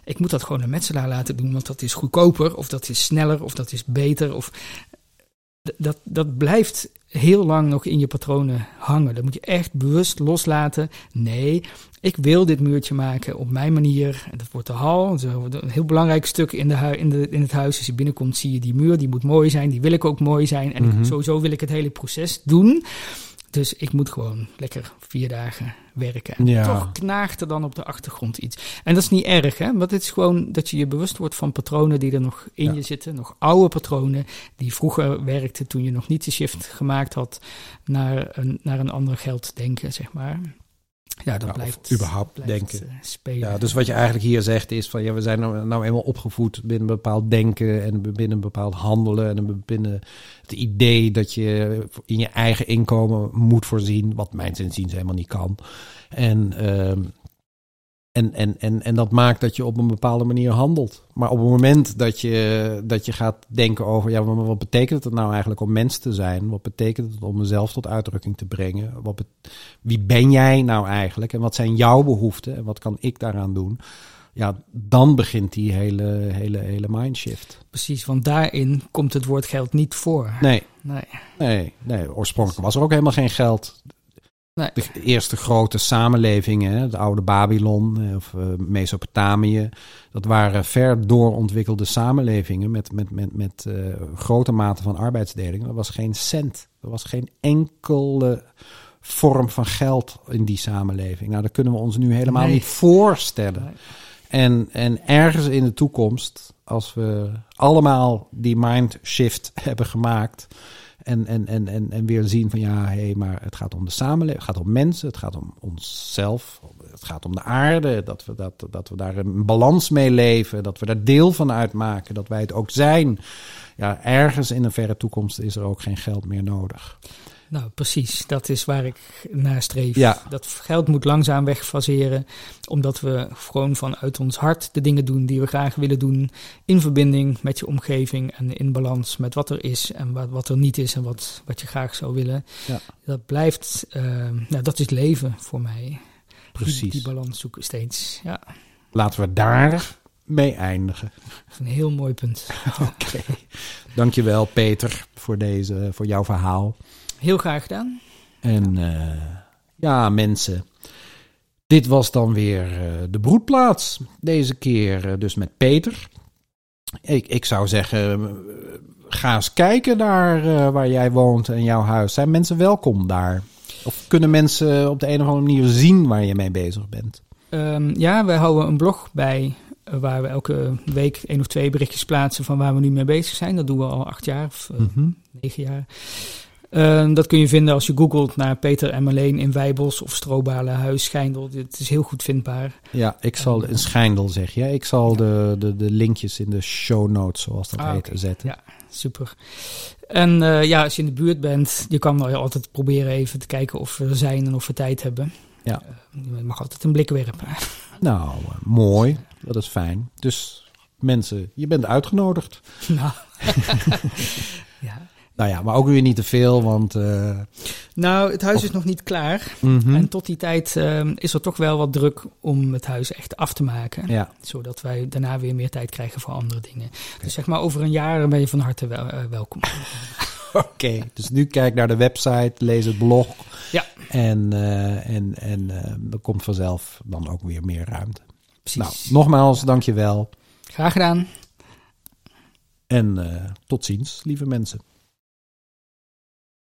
Ik moet dat gewoon een metselaar laten doen, want dat is goedkoper, of dat is sneller, of dat is beter. Of dat, dat blijft heel lang nog in je patronen hangen. Dat moet je echt bewust loslaten. Nee, ik wil dit muurtje maken op mijn manier. En dat wordt de hal. Een heel belangrijk stuk in, de in, de, in het huis. Als je binnenkomt, zie je die muur. Die moet mooi zijn. Die wil ik ook mooi zijn. En Mhm. sowieso wil ik het hele proces doen. Dus ik moet gewoon lekker vier dagen werken. En Ja. toch knaagt er dan op de achtergrond iets. En dat is niet erg, hè? Want het is gewoon dat je je bewust wordt van patronen die er nog in Ja. je zitten. Nog oude patronen die vroeger werkten toen je nog niet de shift gemaakt had naar een, naar een ander geld denken, zeg maar. Ja, of blijft, überhaupt blijft, denken. eh, spelen. Ja, dus wat je eigenlijk hier zegt is van ja, we zijn nou, nou eenmaal opgevoed binnen een bepaald denken en binnen een bepaald handelen en binnen het idee dat je in je eigen inkomen moet voorzien, wat mijn inziens helemaal niet kan. En, ehm, en, en, en, en dat maakt dat je op een bepaalde manier handelt. Maar op het moment dat je, dat je gaat denken over, ja, maar wat betekent het nou eigenlijk om mens te zijn? Wat betekent het om mezelf tot uitdrukking te brengen? Wat wie ben jij nou eigenlijk? En wat zijn jouw behoeften? En wat kan ik daaraan doen? Ja, dan begint die hele, hele, hele mindshift. Precies, want daarin komt het woord geld niet voor. Nee, Nee. nee, nee. Oorspronkelijk was er ook helemaal geen geld. Nee. De eerste grote samenlevingen, de oude Babylon of eh, Mesopotamië, dat waren ver doorontwikkelde samenlevingen met, met, met, met eh, grote mate van arbeidsdeling. Er was geen cent, er was geen enkele vorm van geld in die samenleving. Nou, dat kunnen we ons nu helemaal Nee. niet voorstellen. Nee. En, en ergens in de toekomst, als we allemaal die mindshift hebben gemaakt. En, en, en, en, en weer zien van ja, hé, hey, maar het gaat om de samenleving, het gaat om mensen, het gaat om onszelf, het gaat om de aarde, dat we, dat, dat we daar een balans mee leven, dat we daar deel van uitmaken, dat wij het ook zijn. Ja, ergens in een verre toekomst is er ook geen geld meer nodig. Nou, precies. Dat is waar ik naar streef. Ja. Dat geld moet langzaam wegfaseren, omdat we gewoon vanuit ons hart de dingen doen die we graag willen doen, in verbinding met je omgeving en in balans met wat er is en wat, wat er niet is en wat, wat je graag zou willen. Ja. Dat blijft, eh, nou, dat is leven voor mij. Precies. Die, die balans zoeken steeds. Ja, Laten we daar mee eindigen. dat is een heel mooi punt. Oké. Dankjewel Peter voor, deze, voor jouw verhaal. Heel graag gedaan. En eh, ja, mensen. Dit was dan weer eh, de broedplaats. Deze keer eh, dus met Peter. Ik, ik zou zeggen, ga eens kijken naar waar jij woont en jouw huis. Zijn mensen welkom daar? Of kunnen mensen op de een of andere manier zien waar je mee bezig bent? Ehm, ja, wij houden een blog bij waar we elke week één of twee berichtjes plaatsen van waar we nu mee bezig zijn. Dat doen we al acht jaar of eh, negen jaar. Ehm, dat kun je vinden als je googelt naar Peter en Marleen in Wijbos of Strobalenhuis, Schijndel. Het is heel goed vindbaar. Ja, ik zal een schijndel zeg je. Ik zal de, de, de linkjes in de show notes, zoals dat Ah, heet, zetten. Ja. Super. En eh, ja, als je in de buurt bent, je kan wel altijd proberen even te kijken of we er zijn en of we tijd hebben. Ja. Eh, je mag altijd een blik werpen. Nou, eh, mooi. Dat is fijn. Dus mensen, je bent uitgenodigd. nou. ja. Nou ja, maar ook weer niet te veel, want... eh, Nou, het huis Of- is nog niet klaar. mhm. En tot die tijd ehm, is er toch wel wat druk om het huis echt af te maken. Ja, Zodat wij daarna weer meer tijd krijgen voor andere dingen. Dus zeg maar over een jaar ben je van harte wel, eh, welkom. oké. Dus nu kijk naar de website, lees het blog. Ja. En, eh, en, en er komt vanzelf dan ook weer meer ruimte. Precies. Nou, nogmaals, dankjewel. Graag gedaan. En tot ziens, lieve mensen.